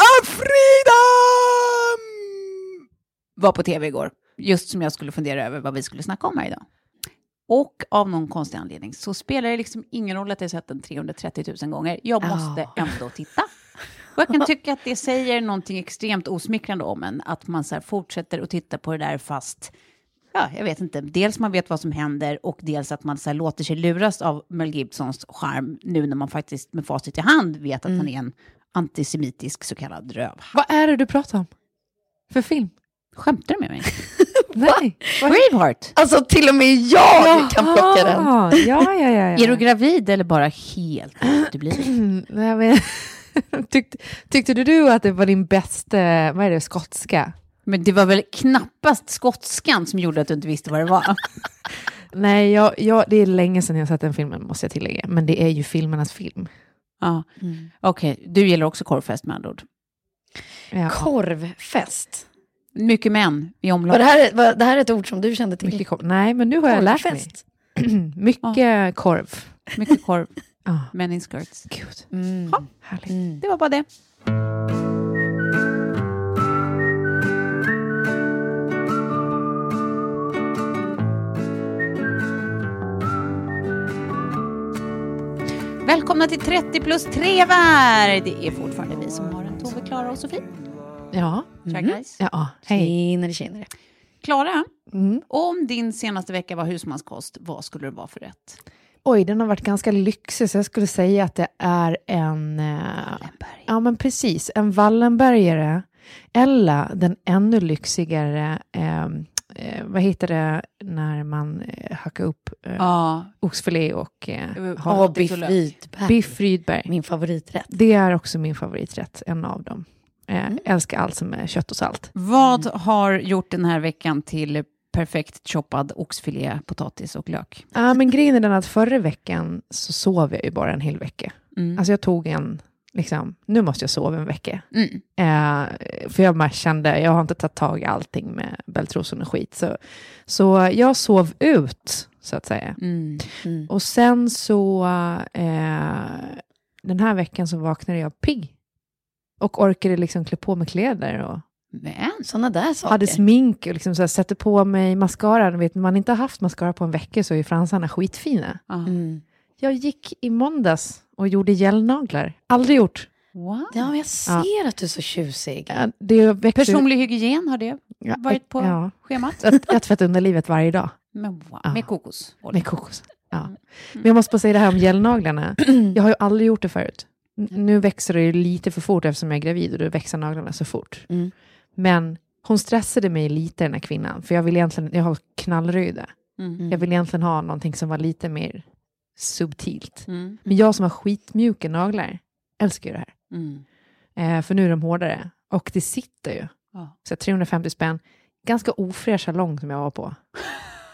our freedom! Var på tv igår, just som jag skulle fundera över vad vi skulle snacka om här idag. Och av någon konstig anledning så spelar det liksom ingen roll att jag sett den 330 000 gånger. Jag måste ändå titta. Och jag kan tycka att det säger någonting extremt osmickrande om en, att man så fortsätter att titta på det där fast, ja, jag vet inte, dels man vet vad som händer och dels att man så här låter sig luras av Mel Gibsons charm nu när man faktiskt med facit i hand vet att han är en antisemitisk så kallad röv. Vad är det du pratar om? För film? Skämtar du med mig? Nej. Braveheart! Alltså till och med jag kan plocka den. Ja, ja, ja. ja. Är du gravid eller bara helt efterbliven? Nej, men, tyckte, tyckte du, du att det var din bästa, vad är det, skotska? Men det var väl knappast skotskan som gjorde att du inte visste vad det var? Nej, jag, jag, det är länge sedan jag sett den filmen, måste jag tillägga. Men det är ju filmernas film. Ja. Okej, du gillar också korvfest med andra ord. Ja. Korvfest. Mycket män i omlopp. Var det, här, var, det här är ett ord som du kände till? Mycket korv. Nej, men nu har jag lärt mig. Mycket korv. Mycket korv. Ja. Män in skirts. Gud, Mm. Ja, härligt. det var bara det. Välkomna till 30 plus 3 var. Det är fortfarande vi som har en Tove, Klara och Sofie. Ja. Guys. ja. Hej. Tjenare, tjenare. Klara, Mm. om din senaste vecka var husmanskost, vad skulle det vara för rätt? Oj, den har varit ganska lyxig, så jag skulle säga att det är en... eh, Ja, men precis. En Wallenbergare. Eller den ännu lyxigare, eh, eh, vad heter det när man eh, hackar upp eh, Ja, oxfilé och eh, Ja, biff Rydberg. biff Rydberg. Min favoriträtt. Det är också min favoriträtt, en av dem. Eh, Älskar allt som är kött och salt. Vad har gjort den här veckan till perfekt choppad oxfilé, potatis och lök? Ja, men grejen är den att förra veckan så sov jag ju bara en hel vecka. Mm. Alltså jag tog en, liksom, nu måste jag sova en vecka. Mm. Eh, för jag bara kände, jag har inte tagit tag i allting med bältrosen och skit. Så, så jag sov ut, så att säga. Mm. Mm. Och sen så, eh, den här veckan så vaknade jag pigg. Och orkade liksom klä på mig kläder och Men, Sådana där saker. hade smink och liksom så här, sätter på mig mascara. Vet, när man inte har haft mascara på en vecka så är fransarna skitfina. Mm. Jag gick i måndags och gjorde gelnaglar. Aldrig gjort. Wow. Ja, men jag ser att du är så tjusig. Ja, Det växer, Personlig hygien, har det ja, varit på Ja, schemat? jag jag tvättar underlivet varje dag. Men wow. Ja. Med kokos. Med kokos. Ja. Men jag måste bara säga det här om gelnaglarna. Jag har ju aldrig gjort det förut. N- Nu växer det ju lite för fort eftersom jag är gravid och då växer naglarna så fort. Mm. Men hon stressade mig lite den här kvinnan, för jag vill egentligen, jag har knallröda. Mm. Jag vill egentligen ha någonting som var lite mer subtilt. Mm. Men jag som har skitmjuka naglar älskar ju det här. Mm. Eh, för nu är de hårdare. Och det sitter ju. Ja. Så 350 spänn. Ganska ofräsch salong som jag var på.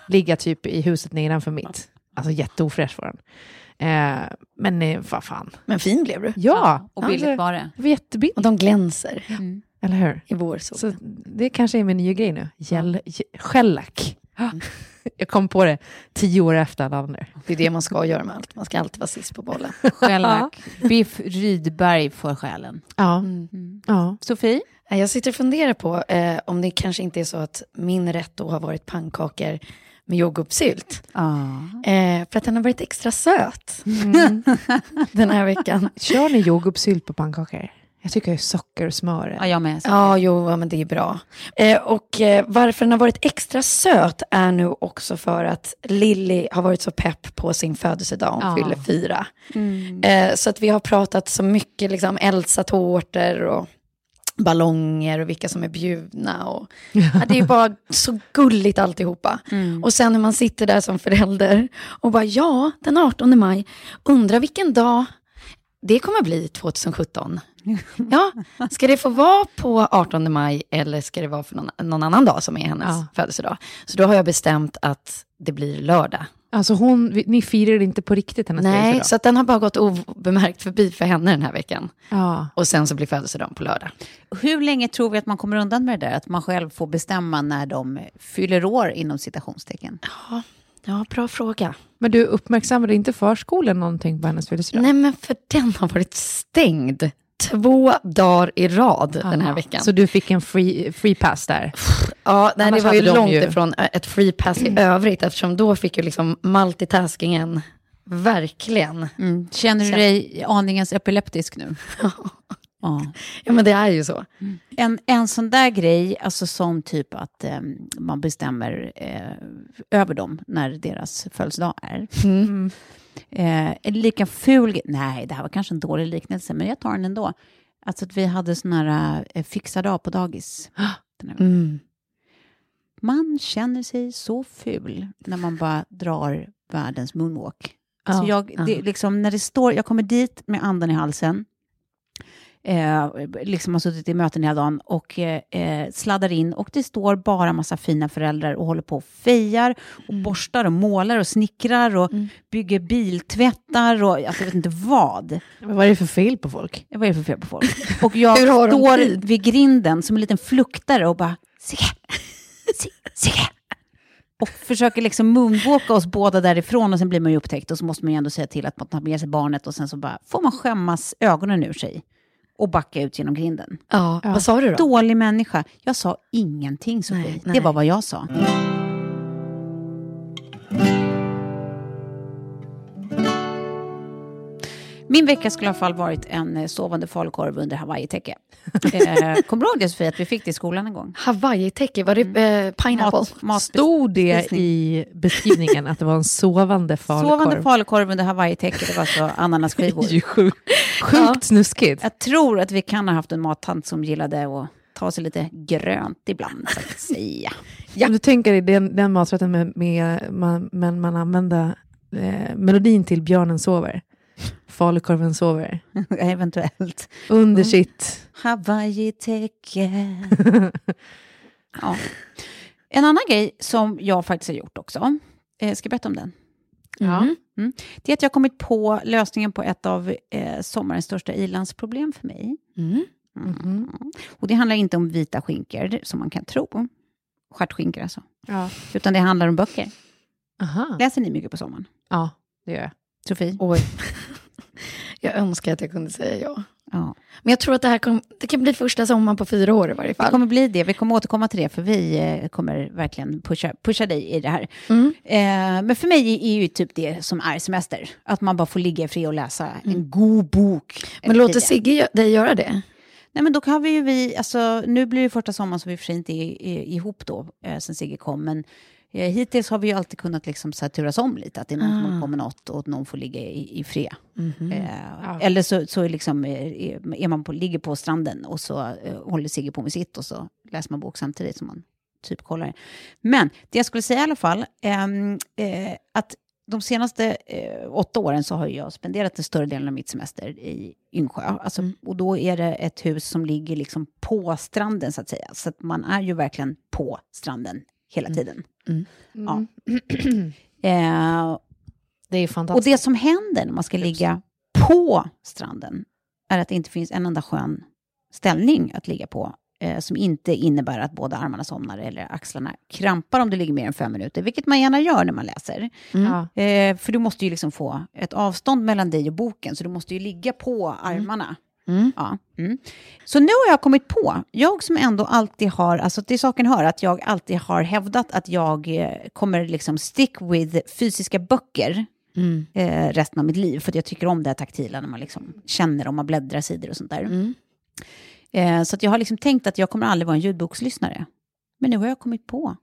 Ligga typ i huset nedanför mitt. Alltså jätteofräsch var den. Eh, men eh, vad fan. Men fin blev du. Ja, Och billigt alltså, var det. det var jättebilligt. Och de glänser Mm. Eller hur? i vår sol. Så det kanske är min nya grej nu. Gel, ge- Shellac. Jag kom på det tio år efter alla andra. Det är det man ska göra med allt. Man ska alltid vara sist på bollen. Shellac. Biff Rydberg för själen. Ja. Mm. ja. Sofie? Jag sitter och funderar på eh, om det kanske inte är så att min rätt då har varit pannkakor med jordgubbssylt. Ja. Eh, för att den har varit extra söt den här veckan. Kör ni jordgubbssylt på pannkakor? Jag tycker socker och smör. Ja, jag med. Ja, jo, ja, men det är bra. Eh, och eh, varför den har varit extra söt är nu också för att Lilly har varit så pepp på sin födelsedag. Hon Ja. fyller fyra. Eh, så att vi har pratat så mycket liksom Elsa-tårtor och ballonger och vilka som är bjudna. Och, ja, det är bara så gulligt alltihopa. Och sen när man sitter där som förälder och bara ja, den 18 maj, undrar vilken dag det kommer bli 2017. Ja, ska det få vara på 18 maj eller ska det vara för någon, någon annan dag som är hennes Ja. födelsedag? Så då har jag bestämt att det blir lördag. Alltså hon, ni firar inte på riktigt hennes Nej, födelsedag? så att den har bara gått obemärkt förbi för henne den här veckan. Ja. Och sen så blir födelsedagen på lördag. Hur länge tror vi att man kommer undan med det där? Att man själv får bestämma när de fyller år inom citationstecken? Ja, ja bra fråga. Men du uppmärksammade inte förskolan någonting på hennes födelsedag? Nej, men för den har varit stängd två dagar i rad den här veckan. Så du fick en free, free pass där? Ja, nej, det var ju långt ju- ifrån ett free pass i övrigt, eftersom då fick ju liksom multitaskingen verkligen. Mm. Känner du dig aningens epileptisk nu? ja. Ja, men det är ju så. En, en sån där grej, alltså som typ att eh, man bestämmer eh, över dem när deras födelsedag är. Mm. Eh, en lika ful nej det här var kanske en dålig liknelse, men jag tar den ändå. Alltså att vi hade sån här eh, fixa dag på dagis. Den här Mm. Man känner sig så ful när man bara drar världens moonwalk. Alltså Ja, jag, det, liksom, när det står, jag kommer dit med andan i halsen, eh, liksom har suttit i möten hela dagen och eh, eh, sladdar in och det står bara massa fina föräldrar och håller på och fejar och borstar och målar och snickrar och bygger biltvättar och alltså, jag vet inte vad. Men Vad är det för fel på folk? Vad är det för fel på folk? Och jag står vid grinden som en liten fluktare och bara Sigge, Sigge, Sigge. Och försöker liksom moonwalka oss båda därifrån och sen blir man ju upptäckt och så måste man ju ändå säga till att man tar med sig barnet och sen så bara får man skämmas ögonen ur sig och backa ut genom grinden. Ja, vad sa du då? Dålig människa. Jag sa ingenting Sofie. Nej, Det nej. var vad jag sa. Min vecka skulle i alla fall varit en eh, sovande falukorv under hawaiitäcke. eh, kommer du ihåg det Sofie, att vi fick det i skolan en gång? Hawaii-täcke, var det eh, pineapple? Mat, mat, Stod det i beskrivningen att det var en sovande falukorv? Sovande falukorv under hawaiitäcke, det var så ananasskivor. Sjukt, sjukt snuskigt. Jag tror att vi kan ha haft en mattant som gillade att ta sig lite grönt ibland, så att säga. Om du tänker dig den, den maträtten med, med man, men man använde eh, melodin till Björnen sover. Falukorven sover. Eventuellt. Under sitt... Hawaii-täcke. ja. En annan grej som jag faktiskt har gjort också, eh, ska jag berätta om den? Ja. Mm. Det är att jag har kommit på lösningen på ett av eh, sommarens största ilandsproblem för mig. Mm. Mm. Och det handlar inte om vita skinkor, som man kan tro. Stjärtskinkor alltså. Ja. Utan det handlar om böcker. Aha. Läser ni mycket på sommaren? ja, det gör jag. Sofie? Oj. Jag önskar att jag kunde säga ja. Ja. Men jag tror att det här kom, det kan bli första sommaren på fyra år i varje Det fall. kommer bli det. Vi kommer återkomma till det, för vi eh, kommer verkligen pusha, pusha dig i det här. Mm. Eh, men för mig är ju typ det som är semester. Att man bara får ligga i fred och läsa en god bok. Men låter. Sigge dig göra det? Nej, men då kan vi ju vi, alltså nu blir det första sommaren som vi för sig inte är, är ihop då, eh, sen Sigge kom, men eh, hittills har vi ju alltid kunnat liksom så här turas om lite, att det är någon som har kommit något och att någon får ligga i, i fred. Eh, Eller så, så är, liksom, eh, är man på, ligger på stranden och så eh, håller Sigge på med sitt och så läser man bok samtidigt som man typ kollar det. Men det jag skulle säga i alla fall, ehm, eh, att de senaste eh, åtta åren så har jag spenderat den större delen av mitt semester i Yngsjö. Alltså, Och då är det ett hus som ligger liksom på stranden så att säga. Så att man är ju verkligen på stranden hela tiden. Ja. Eh, Det är och fantastiskt. det som händer när man ska ligga på stranden är att det inte finns en enda skön ställning att ligga på eh, som inte innebär att båda armarna somnar eller axlarna krampar om du ligger mer än fem minuter, vilket man gärna gör när man läser. Ja. Eh, för du måste ju liksom få ett avstånd mellan dig och boken, så du måste ju ligga på armarna. Ja. Mm. Så nu har jag kommit på, jag som ändå alltid har, alltså till saken hör att jag alltid har hävdat att jag eh, kommer liksom stick with fysiska böcker eh, resten av mitt liv, för jag tycker om det här taktila när man liksom känner om man bläddrar sidor och sånt där. Eh, så jag har liksom tänkt att jag kommer aldrig vara en ljudbokslyssnare. Men nu har jag kommit på,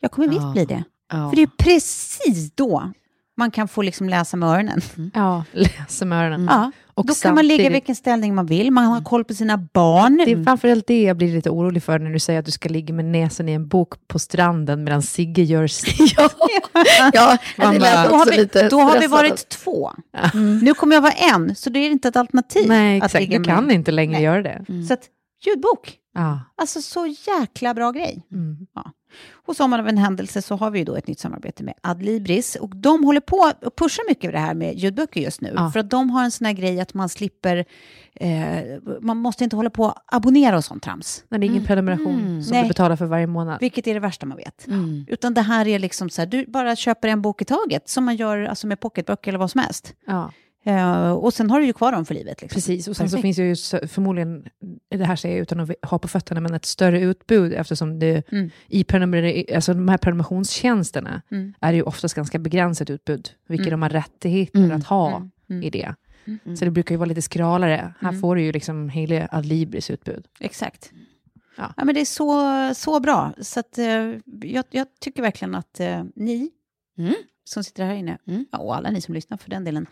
jag kommer visst Ja. bli det. Ja. För det är precis då man kan få liksom läsa med öronen. Ja, läser med öronen. Ja. Och då kan man ligga i vilken ställning man vill, man har koll på sina barn. Det är framförallt det jag blir lite orolig för när du säger att du ska ligga med näsan i en bok på stranden medan Sigge gör sitt. ja, ja Man det bara- lät då har också vi, lite då har vi varit två. Nu kommer jag vara en, så det är inte ett alternativ. Nej, att exakt. ligga Du kan inte längre Nej. göra det. Så att, ljudbok, Ja. alltså så jäkla bra grej. Mm. Ja. Och som av en händelse så har vi ju då ett nytt samarbete med Adlibris. Och de håller på och pushar mycket med det här med ljudböcker just nu. Ja. För att de har en sån här grej att man slipper, eh, man måste inte hålla på och abonnera och sånt trams. När det är ingen prenumeration som Nej. du betalar för varje månad. Vilket är det värsta man vet. Mm. Utan det här är liksom så här, du bara köper en bok i taget, som man gör alltså med pocketböcker eller vad som helst. Ja, Eh, och sen har du ju kvar dem för livet. Liksom. precis. Och sen så Perfekt. finns det ju så- förmodligen, det här säger jag utan att ha på fötterna, men ett större utbud eftersom det Mm. i prenumer- alltså de här prenumerationstjänsterna Mm. är det ju oftast ganska begränsat utbud, vilka Mm. de har rättigheter Mm. att ha Mm. Mm. i det. Mm. Så det brukar ju vara lite skralare. Här får du ju liksom hela Adlibris utbud. Exakt. Ja. Ja. men det är så, så bra. Så att, eh, jag, jag tycker verkligen att eh, ni Mm. som sitter här inne, Mm. ja, och alla ni som lyssnar för den delen,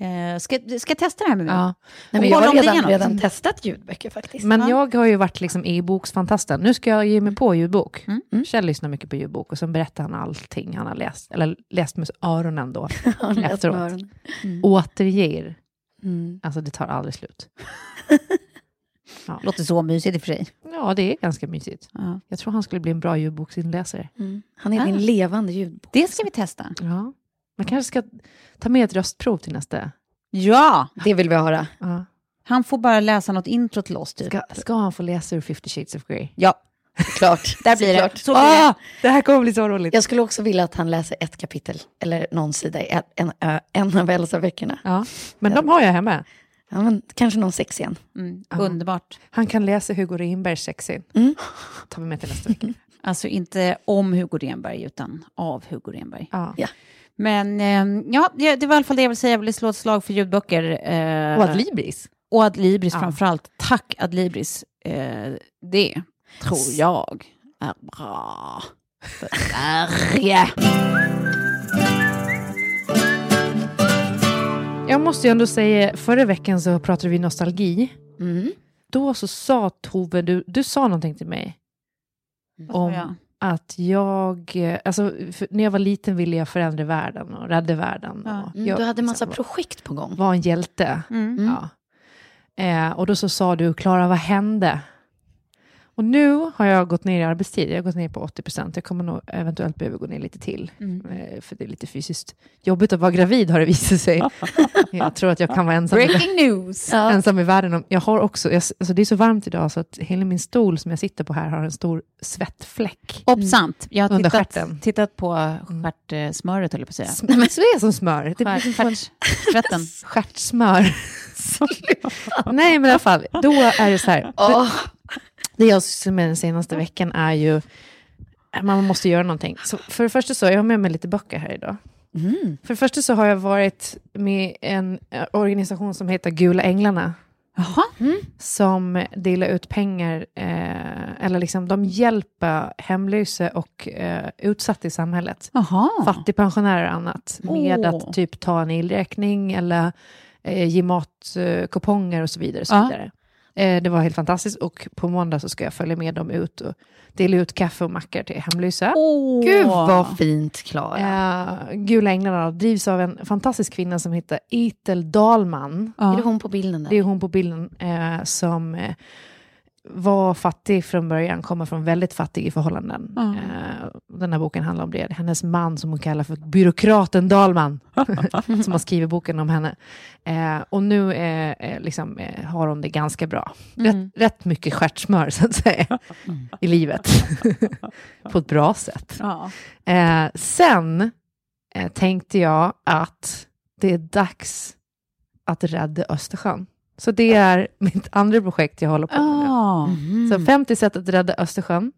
eh, ska, ska testa det här med mig. Ja. Nej, men jag har redan, redan testat ljudböcker faktiskt. Men Ja. jag har ju varit liksom e-boksfantasten. Nu ska jag ge mig på ljudbok. Mm. Mm. Kjell lyssnar mycket på ljudbok och sen berättar han allting han har läst, eller läst med öronen då, Jag efteråt. med öronen. återger. Mm. Alltså det tar aldrig slut. Låter så mysigt i och för sig. Ja, det är ganska mysigt. Ja. Jag tror han skulle bli en bra ljudboksinläsare. Mm. Han är Ah. din levande ljudbok. Det ska vi testa. Ja. Man kanske ska ta med ett röstprov till nästa. Ja! Det vill vi höra. Ja. Han får bara läsa något intro till oss, typ. Ska, ska han få läsa ur 50 shades of Grey? Ja, Klart. där blir det. Så blir det. Ah, det här kommer bli så roligt. Jag skulle också vilja att han läser ett kapitel, eller någon sida i en, en, en av Elsa-böckerna. Ja. Men de har jag hemma. Ja, men kanske någon sex igen. Mm, Ja. underbart. Han kan läsa Hugo Renbergs Sexy. Mm. tar vi med till nästa vecka. Alltså inte om Hugo Renberg, utan av Hugo Renberg. Ja. Ja. Men eh, ja, det var i alla fall det jag vill säga. Jag vill slå ett slag för ljudböcker. Eh, Och Adlibris. och Adlibris Ja. framförallt. Tack Adlibris. Eh, det tror jag är bra för Sverige. Jag måste ju ändå säga, förra veckan så pratade vi nostalgi. Mm. Då så sa Tove, du, du sa någonting till mig om Ja. Att jag, eh, alltså när jag var liten ville jag förändra världen och rädda världen. Ja. Och Mm, jag du hade massa liksom projekt på gång. var en hjälte. Mm. Mm. Ja. Eh, och då så sa du, Klara, vad hände? Och nu har jag gått ner i arbetstid, jag har gått ner på 80 procent. Jag kommer nog eventuellt behöva gå ner lite till. Mm. Eh, för det är lite fysiskt jobbigt att vara gravid har det visat sig. jag tror att jag kan vara ensam, i, Breaking news! Ja. ensam i världen. Jag har också, jag, alltså det är så varmt idag så att hela min stol som jag sitter på här har en stor svettfläck. Obsant. Jag har Under tittat, tittat på stjärtsmöret, höll jag på att säga. Nej, men så är det som smör. Det blir Stjärt- som som en Stjärtsvetten. stjärtsmör. Nej, men i alla fall, då är det så här. Åh, Det jag sysslar med den senaste veckan är ju man måste göra någonting. Så för det första så har jag med mig lite böcker här idag. Mm. För det första så har jag varit med en eh, organisation som heter Gula Änglarna. Jaha. Som delar ut pengar, eh, eller liksom de hjälper hemlösa och eh, utsatta i samhället. Jaha. Fattigpensionärer och annat. Med Åh. att typ ta en elräkning eller eh, ge matkuponger och så vidare. Och så Ja. Eh, det var helt fantastiskt och på måndag så ska jag följa med dem ut och dela ut kaffe och mackor till hemlösa. Åh. Gud vad fint Klara. Eh, Gula Änglarna drivs av en fantastisk kvinna som heter Itel Dahlman. Är det hon på bilden där? Det är hon på bilden eh, som eh, var fattig från början, kommer från väldigt fattiga förhållanden. Mm. Den här boken handlar om det. Hennes man som hon kallar för byråkraten Dahlman, som har skrivit boken om henne. Eh, och nu eh, eh, liksom, har hon det ganska bra. Rätt, rätt mycket stjärtsmör, så att säga, i livet. på ett bra sätt. Ja. Sen tänkte jag att det är dags att rädda Östersjön. Så det är mitt andra projekt jag håller på med nu. Ah. Mhm. Så 50 sätt att rädda Östersjön.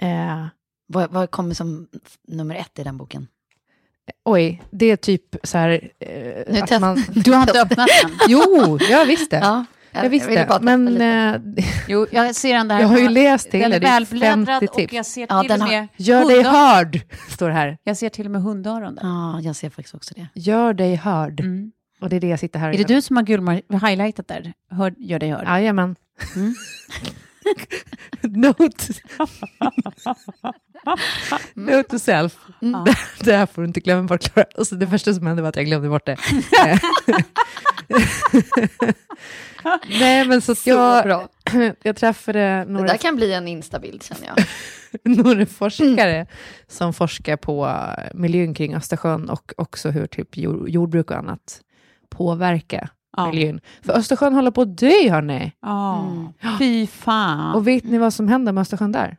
Eh, Vad, vad kommer som nummer ett i den boken? oj, det är typ så här... Eh, Nu att man, Du har inte öppnat den? jo, jag visste. Ja, jag visste. ville bara testa men eh, Jo, jag ser den där. jag har ju läst Den hela, är välbläddrad 50 och jag ser Ja, till den och har- med Gör dig hörd, står det här. Jag ser till och med hundöron där. Ja, jag ser faktiskt också det. Gör dig hörd. Mm. Och det är det jag sitter här och Är det du som har gulmar- highlightat där? Hör, gör dig hörd. Jajamän. Mm. Note. Note to self. Mm. Det här får du inte glömma bort, Klara. Och så det första som hände var att jag glömde bort det. Nej, men så Så jag, bra. jag träffade Det några, där kan bli en instabild känner jag. några forskare som forskar på miljön kring Östersjön och också hur typ jord- jordbruk och annat påverkar Ja. miljön. För Östersjön håller på att dö, hörni. Ja. Mm. Fy fan. Och vet ni vad som händer med Östersjön där?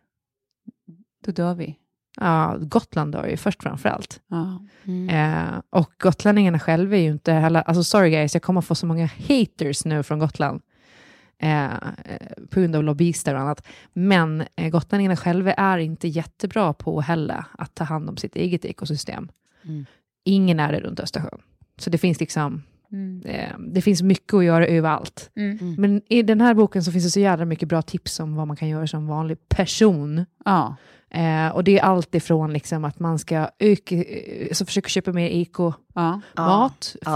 Då dör vi. Ja, Gotland dör ju först framför allt. Ja. Mm. Eh, och gotlänningarna själva är ju inte heller, alltså sorry guys, jag kommer få så många haters nu från Gotland. Eh, på grund av lobbyister och annat. Men eh, gotlänningarna själva är inte jättebra på heller att ta hand om sitt eget ekosystem. Mm. Ingen är det runt Östersjön. Så det finns liksom, Mm. eh, det finns mycket att göra överallt. Mm. Men i den här boken så finns det så jävla mycket bra tips om vad man kan göra som vanlig person. Ja. Eh, och det är allt ifrån liksom att man ska öka, eh, så försöka köpa mer eko Ja.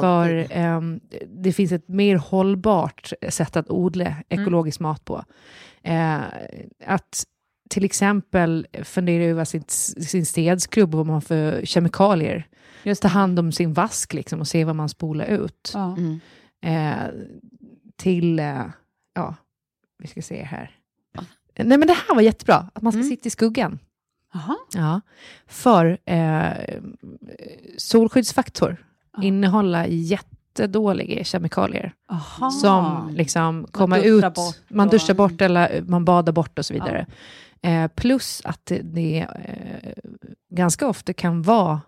För ehm, det finns ett mer hållbart sätt att odla ekologisk mat på. Eh, att till exempel fundera över sin, sin städskrubb och vad man har för kemikalier. Just Ta hand om sin vask liksom, och se vad man spolar ut. Ja. Mm. Eh, till, eh, ja, vi ska se här. Nej men det här var jättebra, att man ska Mm. sitta i skuggan. Jaha. Ja, för eh, solskyddsfaktor Ja. innehåller jättedåliga kemikalier Aha. som liksom kommer ut, bort man duschar bort eller man badar bort och så vidare. Eh, plus att det, det eh, ganska ofta kan vara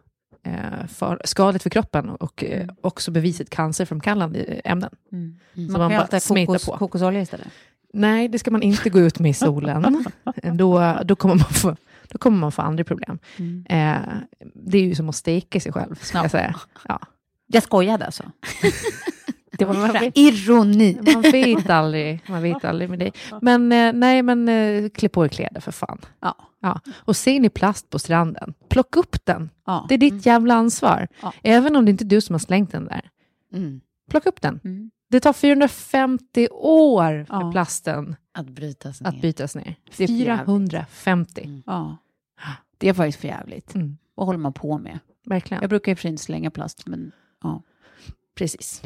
eh, för, skadligt för kroppen och eh, Mm. också bevisat cancerframkallande ämnen. Mm. Mm. Så Man, man kan äta smeta kokos, på. kokosolja istället. Nej, det ska man inte gå ut med i solen. då, då, kommer man få, då kommer man få andra problem. Mm. Eh, det är ju som att steka sig själv, ska Ja. jag säga. Ja. Jag skojade alltså. Det var Man fräckt. vet, Ironi. man vet aldrig, man vet aldrig med det. Men eh, nej, men eh, klä på er kläder för fan. Ja. Ja. Och ser ni plast på stranden, plocka upp den. Ja. Det är ditt jävla ansvar. Ja. Även om det inte är du som har slängt den där. Mm. Plocka upp den. Mm. Det tar 450 år för Ja. plasten Att brytas ner. att bytas ner. Det är för jävligt. 450. Mm. Ja. Det är faktiskt för jävligt. Mm. Vad håller man på med? Verkligen. Jag brukar i och för sig inte slänga plast, men ja. Precis.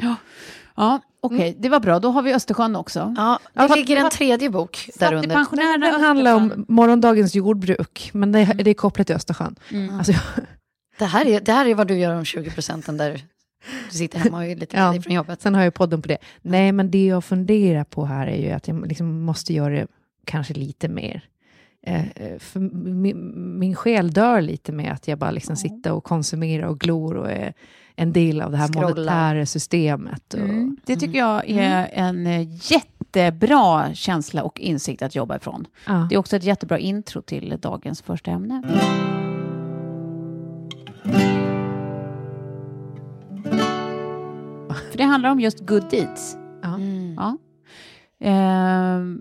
Ja, okej, det var bra. Då har vi Östersjön också. Ja, det Ja, ligger en tredje bok där under. Den handlar om morgondagens jordbruk, men det, det är kopplat till Östersjön. Mm. Alltså, Det här, är, det här är vad du gör om 20 procenten där du sitter hemma och är lite Ja. från jobbet. sen har jag podden på det. Nej, men det jag funderar på här är ju att jag liksom måste göra det kanske lite mer. Eh, eh, för min, min själ dör lite med att jag bara liksom sitter och konsumerar och glor och är en del av det här Scrollar. monetära systemet. Och, Mm. Det tycker jag är en eh, jättebra känsla och insikt att jobba ifrån. ja. Det är också ett jättebra intro till dagens första ämne. För det handlar om just good deeds. Ja. Mm. Ja. Ehm,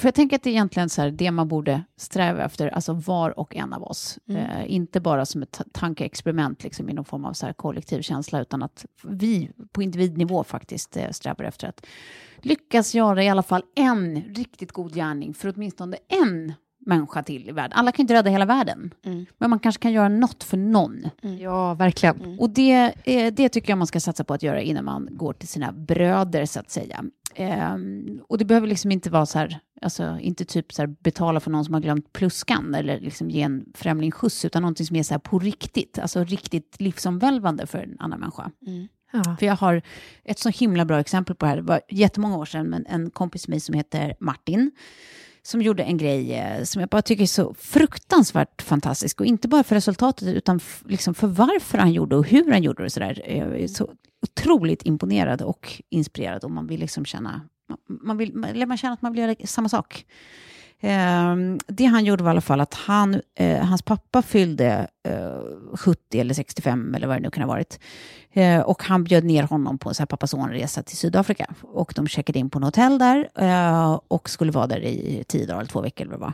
för jag tänker att det är egentligen så här, det man borde sträva efter, alltså var och en av oss. Eh, inte bara som ett ta- tankeexperiment liksom, i någon form av så här kollektiv känsla, utan att vi på individnivå faktiskt eh, strävar efter att lyckas göra i alla fall en riktigt god gärning för åtminstone en människa till i världen. Alla kan inte rädda hela världen, men man kanske kan göra något för någon. Ja, verkligen. Och det, eh, det tycker jag man ska satsa på att göra innan man går till sina bröder, så att säga. Ehm, och det behöver liksom inte vara så här, alltså inte typ så här betala för någon som har glömt pluskan eller liksom ge en främling skjuts, utan någonting som är så här på riktigt, alltså riktigt livsomvälvande för en annan människa. Ja. För jag har ett så himla bra exempel på det här. Det var jättemånga år sedan, men en kompis till mig som heter Martin, som gjorde en grej eh, som jag bara tycker är så fruktansvärt fantastisk. Och inte bara för resultatet, utan liksom för varför han gjorde och hur han gjorde det. Så där. Eh, jag är så otroligt imponerad och inspirerad. Och man vill liksom känna, man, vill, man, man känner att man vill göra samma sak. Ehm, det han gjorde var i alla fall att han, eh, hans pappa fyllde eh, 70 eller 65 eller vad det nu kan ha varit. Eh, och han bjöd ner honom på en pappa son-resa till Sydafrika. Och de checkade in på en hotell där eh, och skulle vara där i tio dagar eller två veckor eller vad.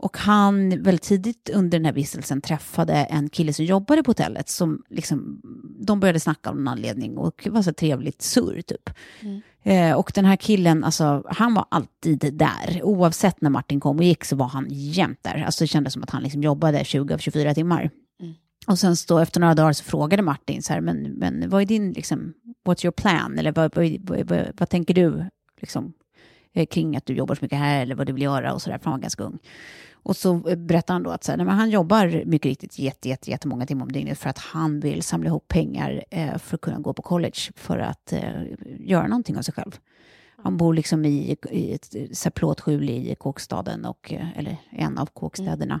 Och han väldigt tidigt under den här vistelsen träffade en kille som jobbade på hotellet. Som liksom, de började snacka av någon anledning och det var så trevligt surr typ. Mm. Eh, och den här killen, alltså, han var alltid där. Oavsett när Martin kom och gick så var han jämt där. Alltså, det kändes som att han liksom jobbade 20 av 24 timmar. Och sen så efter några dagar så frågade Martin så här, men, men vad är din, liksom, what's your plan? Eller vad, vad, vad, vad, vad tänker du liksom, eh, kring att du jobbar så mycket här eller vad du vill göra och så där, för han var ganska ung. Och så berättar han då att så här, nej, men han jobbar mycket riktigt jätte, jätte, jättemånga timmar om dygnet för att han vill samla ihop pengar eh, för att kunna gå på college för att eh, göra någonting av sig själv. Han bor liksom i, i ett plåtskjul i kåkstaden, och, eh, eller en av kåkstäderna.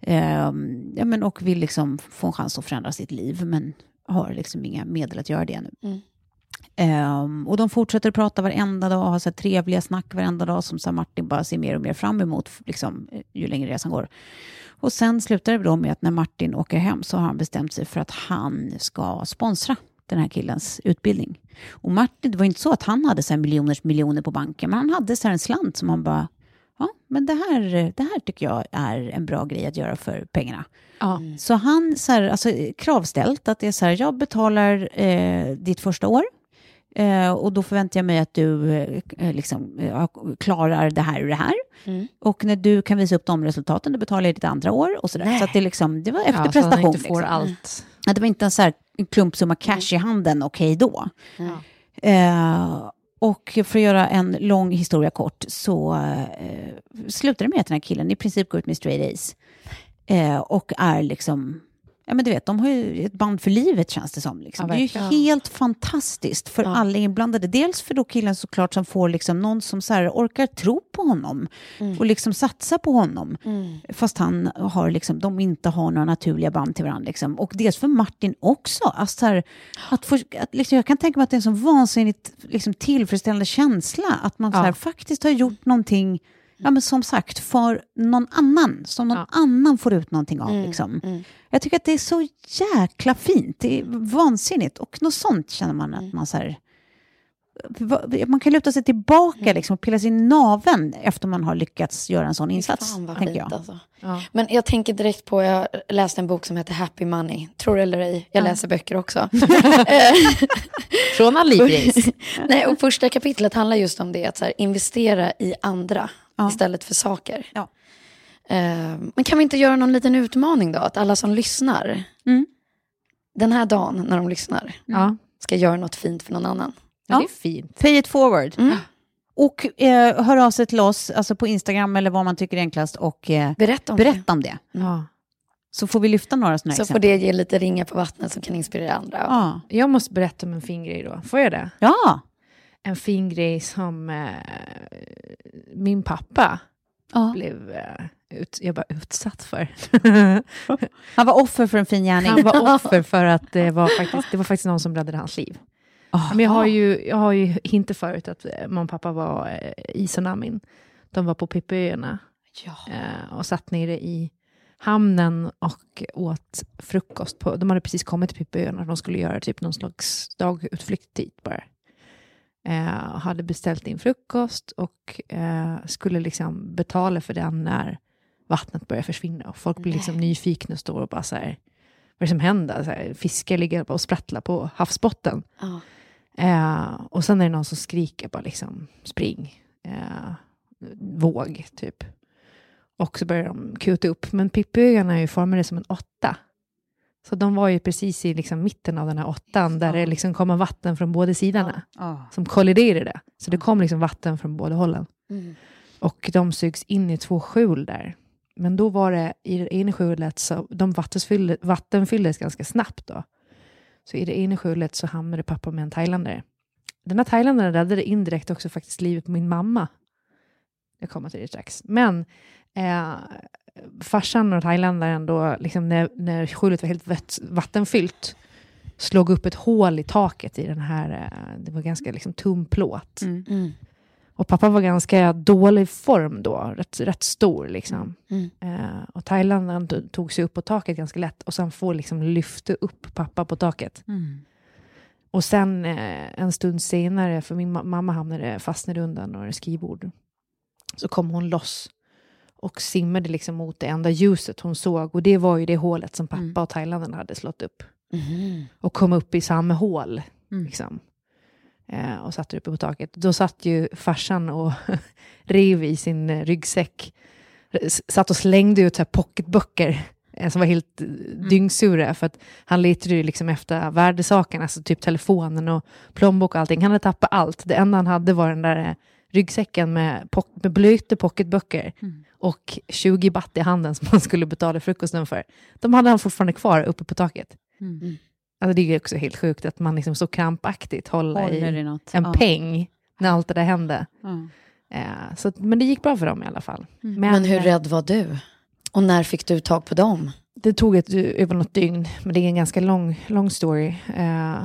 Ehm, ja, men, och vill liksom få en chans att förändra sitt liv, men har liksom inga medel att göra det nu. Ehm, och de fortsätter prata varenda dag och ha så trevliga snack varenda dag som så Martin bara ser mer och mer fram emot liksom, eh, ju längre resan går. Och sen slutar det då med att när Martin åker hem så har han bestämt sig för att han ska sponsra den här killens utbildning. Och Martin, det var inte så att han hade så här miljoners miljoner på banken, men han hade så här en slant som han bara, ja, men det här, det här tycker jag är en bra grej att göra för pengarna. Ja. Så han, så här, alltså, kravställt att det är så här, jag betalar eh, ditt första år eh, och då förväntar jag mig att du eh, liksom, eh, klarar det här och det här. Och när du kan visa upp de resultaten, då betalar jag ditt andra år och sådär. Så att det, liksom, det var efter Ja, så prestation. inte får liksom. allt. Ja, det var inte en så här en klumpsumma cash i handen, okej då. Eh, och för att göra en lång historia kort så eh, slutar det med att den här killen i princip går ut med straight A's. Eh, och är liksom, ja men du vet, de har ju ett band för livet känns det som. Liksom. Ja, det är ju helt fantastiskt för alla inblandade. Dels för då killen såklart som får liksom någon som så här orkar tro på honom och liksom satsa på honom. Fast han har liksom, de inte har några naturliga band till varandra. Liksom. Och dels för Martin också. Alltså så här, att få, att liksom, jag kan tänka mig att det är en så vansinnigt liksom, tillfredsställande känsla att man så här, Ja. faktiskt har gjort någonting Ja, men som sagt, för någon annan, som någon Ja. annan får ut någonting av. Liksom. Jag tycker att det är så jäkla fint, det är vansinnigt. Och något sånt känner man att man så här, man kan luta sig tillbaka liksom, och pilla sin naven efter man har lyckats göra en sån insats. Fan vad tänker fint jag. alltså. Ja. Men jag tänker direkt på, jag läste en bok som heter Happy Money. Tror eller ej, jag läser böcker också. Från Alibris. Nej, och första kapitlet handlar just om det, att så här, investera i andra Ja. istället för saker. Ja. Eh, men kan vi inte göra någon liten utmaning då? Att alla som lyssnar, Mm. den här dagen när de lyssnar, Ja. ska göra något fint för någon annan. ja, det är fint. Pay it forward. Mm. Och eh, hör av sig till oss, alltså på Instagram eller vad man tycker är enklast och eh, Berätta om berätta om det. Ja. Så får vi lyfta några sådana det. Så exempel. får det ge lite ringar på vattnet som kan inspirera andra. Ja. Jag måste berätta om en fin grej då. Får jag det? ja. En fin grej som eh, min pappa ja. blev eh, ut, jag bara utsatt för. Han var offer för en fin gärning. Han var offer för att det var faktiskt, det var faktiskt någon som räddade hans liv. Men jag har ju, jag har ju hintat förut att eh, mamma och pappa var eh, i tsunamin. De var på Pippiöarna eh, och satt nere i hamnen och åt frukost. På, de hade precis kommit till Pippiöarna de skulle göra typ någon slags dagutflykt dit bara. Eh, hade beställt in frukost och eh, skulle liksom betala för den när vattnet börjar försvinna. Och folk blir liksom nyfikna och står och bara så här, vad är det som händer? Så här, fiskar ligger och sprattlar på havsbotten. Ja. Eh, och sen är det någon som skriker bara liksom, spring, eh, våg, typ. Och så börjar de kuta upp. Men Pippiöarna är ju formade som en åtta. Så de var ju precis i liksom mitten av den här åttan, där det liksom kommer vatten från båda sidorna, som kolliderade. Så det kom liksom vatten från båda hållen. Mm. Och de sugs in i två skjul där. Men då var det i det ena skjulet, så de vattenfylldes, vattenfylldes ganska snabbt då. Så i det ena skjulet så hamnade pappa med en thailändare. Den här thailändaren räddade indirekt också faktiskt livet på min mamma. Jag kommer till det strax. Men eh, farsan och thailändaren då, liksom när, när skjulet var helt vattenfyllt, slog upp ett hål i taket i den här, eh, det var ganska liksom tum plåt. Mm. Och pappa var ganska dålig form då, rätt, rätt stor liksom. Mm. Eh, och thailändaren to- tog sig upp på taket ganska lätt och sen får liksom lyfte upp pappa på taket. Och sen eh, en stund senare, för min ma- mamma hamnade fastnade under några skrivbord, så kom hon loss och simmade liksom mot det enda ljuset hon såg. Och det var ju det hålet som pappa och thailändaren hade slått upp. Mhm. Och kom upp i samma hål. Liksom. Eh, och satt uppe på taket. Då satt ju farsan och rev i sin eh, ryggsäck. S- Satt och slängde ut så här pocketböcker eh, som var helt eh, dyngsura. För att han letade ju liksom efter värdesakerna, alltså typ telefonen och plånbok och allting. Han hade tappat allt. Det enda han hade var den där eh, ryggsäcken med, pock- med blöta pocketböcker och 20 baht i handen som han skulle betala frukosten för. De hade han fortfarande kvar uppe på taket. Alltså det är också helt sjukt att man liksom så krampaktigt håller, Håller i i något. en Ja. peng när allt det där hände. Ja. Eh, så, men det gick bra för dem i alla fall. Men hur eh, rädd var du? Och när fick du tag på dem? Det tog ett, över något dygn, men det är en ganska lång, lång story. Eh,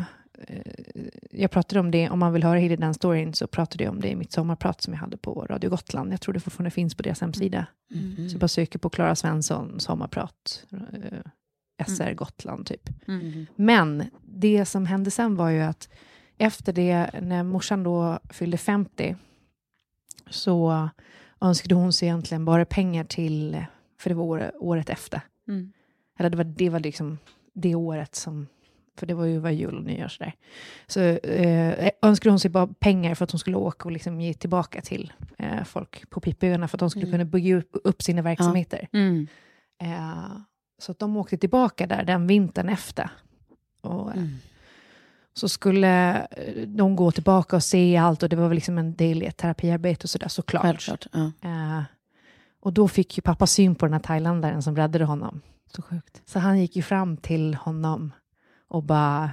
jag pratade om det, om man vill höra hela den storyn så pratade jag om det i mitt sommarprat som jag hade på Radio Gotland. Jag tror det fortfarande finns på deras hemsida. Mm. Så bara söker på Klara Svensson sommarprat, eh, SR Gotland typ. Mm. Men det som hände sen var ju att efter det, när morsan då fyllde 50, så önskade hon sig egentligen bara pengar till, för det var året, året efter. Mm. Eller det var, det var liksom det året som, för det var ju var jul och nyår sådär. Så eh, önskade hon sig bara pengar för att hon skulle åka och liksom ge tillbaka till eh, folk på Pippiöarna för att de skulle kunna bygga upp, upp sina verksamheter. Mm. Eh, så att de åkte tillbaka där den vintern efter. Och, eh, Så skulle eh, de gå tillbaka och se allt och det var väl liksom en del i ett terapiarbete och sådär såklart. Självklart. Ja. Eh, och då fick ju pappa syn på den här thailändaren som räddade honom. Så sjukt. Så han gick ju fram till honom och bara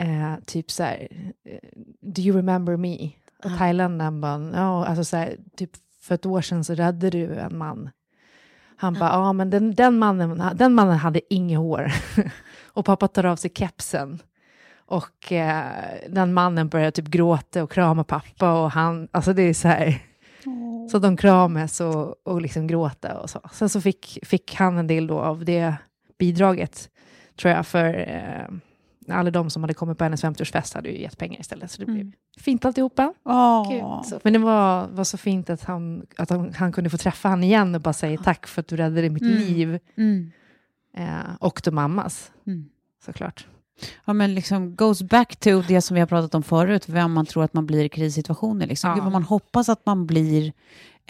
eh, typ så här, eh, do you remember me? Och thailändaren bara, ja, alltså så här, typ för ett år sedan så räddade du en man. Han bara, ja men den, den, mannen, den mannen hade inget hår. och pappa tar av sig kepsen. Och eh, den mannen börjar typ gråta och krama pappa och han, alltså det är så här. Så de kramas och, och liksom gråta och så. Sen så fick, fick han en del då av det bidraget, tror jag, för eh, alla de som hade kommit på hennes 50-årsfest hade ju gett pengar istället. Så det blev fint alltihopa. Åh. Så, men det var, var så fint att, han, att han, han kunde få träffa han igen och bara säga tack för att du räddade mitt liv. Mm. Eh, och då mammas, Mm. såklart. Ja, men liksom goes back to det som vi har pratat om förut, vem man tror att man blir i krissituationer. Liksom. Ja. Gud, vad man hoppas att man blir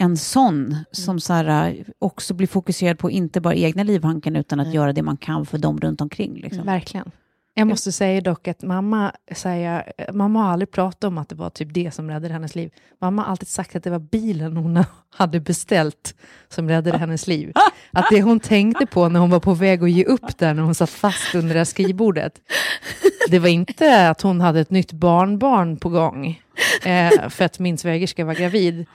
en sån som så här, äh, också blir fokuserad på inte bara egna livhanken utan att göra det man kan för dem runt omkring. Liksom. Verkligen. Jag måste säga dock att mamma, säger, mamma har aldrig pratat om att det var typ det som räddade hennes liv. Mamma har alltid sagt att det var bilen hon hade beställt som räddade hennes liv. Att det hon tänkte på när hon var på väg att ge upp där, när hon satt fast under det här skrivbordet, det var inte att hon hade ett nytt barnbarn på gång eh, för att min svägerska var gravid,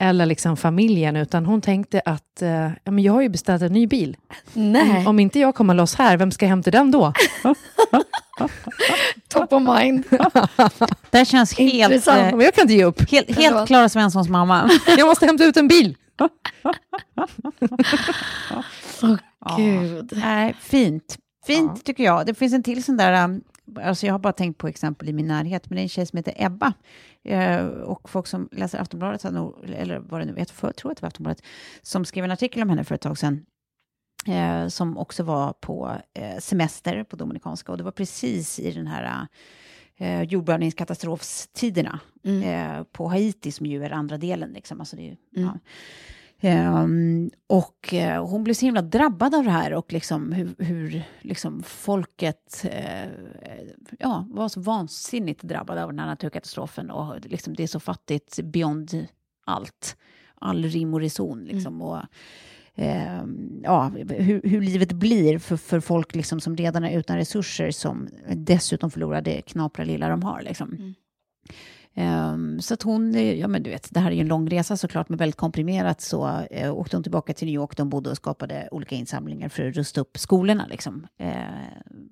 eller liksom familjen, utan hon tänkte att eh, ja, men jag har ju beställt en ny bil. Nej, Om inte jag kommer loss här, vem ska hämta den då? top of mind. Det här känns helt, Intressant. eh, jag kan inte ge upp. helt, helt Klara Svenssons mamma. Jag måste hämta ut en bil. Åh gud. Nej, fint. Fint tycker jag. Det finns en till sån där um, alltså jag har bara tänkt på exempel i min närhet, men det är en tjej som heter Ebba. Eh, och folk som läser Aftonbladet, eller vad det nu vet, för, tror att det var Aftonbladet, som skrev en artikel om henne för ett tag sedan, eh, som också var på eh, semester på Dominikanska. Och det var precis i den här eh, jordbävningskatastrofstiderna Mm. eh, på Haiti, som ju är andra delen. Liksom. Alltså det är, ju- ja. Ehm, och eh, hon blev så himla drabbad av det här och liksom hur, hur liksom folket eh, ja, var så vansinnigt drabbade av den här naturkatastrofen och liksom det är så fattigt beyond allt, all rim och reson. Liksom, och, eh, ja, hur, hur livet blir för, för folk liksom, som redan är utan resurser som dessutom förlorar det knapra lilla de har. Liksom. Ehm, så att hon, ja men du vet, det här är ju en lång resa såklart, men väldigt komprimerat så uh, åkte hon tillbaka till New York, de bodde och skapade olika insamlingar för att rusta upp skolorna liksom. Ehm,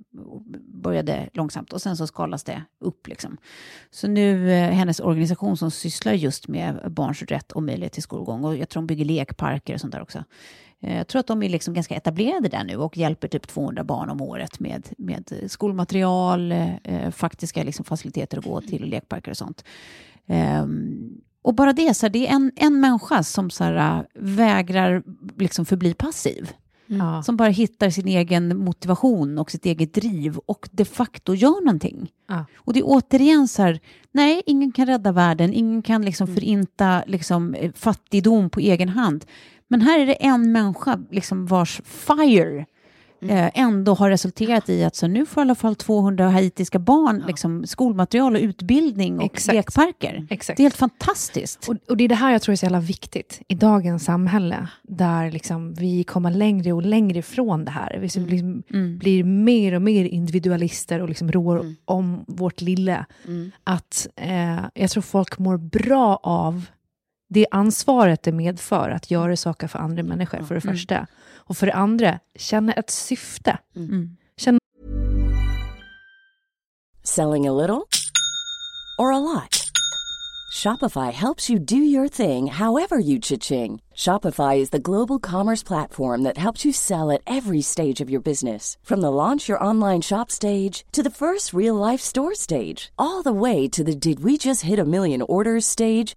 började långsamt och sen så skalas det upp liksom. Så nu, eh, hennes organisation som sysslar just med barns rätt och möjlighet till skolgång och jag tror hon bygger lekparker och sånt där också. Eh, Jag tror att de är liksom ganska etablerade där nu och hjälper typ 200 barn om året med, med skolmaterial, eh, faktiska liksom faciliteter att gå till, lekparker och sånt. Ehm, och bara det, så här, det är en, en människa som så här, äh, vägrar liksom förbli passiv. Ja. Som bara hittar sin egen motivation och sitt eget driv och de facto gör någonting. Ja. Och det är återigen så här, nej, ingen kan rädda världen, ingen kan liksom förinta liksom, eh, fattigdom på egen hand. Men här är det en människa liksom, vars fire eh, ändå har resulterat i att så nu får i alla fall 200 haitiska barn liksom, skolmaterial och utbildning och Exakt. lekparker. Exakt. Det är helt fantastiskt. Och, och det är det här jag tror är så jävla viktigt i dagens samhälle, där liksom vi kommer längre och längre ifrån det här. Vi liksom blir mer och mer individualister och liksom rår om vårt lilla. Att eh, jag tror folk mår bra av det ansvaret det medför att göra saker för andra människor, för det första. Och för det andra, känna ett syfte. Känna Selling a little or a lot? Shopify helps you do your thing however you cha-ching. Shopify is the global commerce platform that helps you sell at every stage of your business. From the launch your online shop stage to the first real life store stage, all the way to the did we just hit a million orders stage.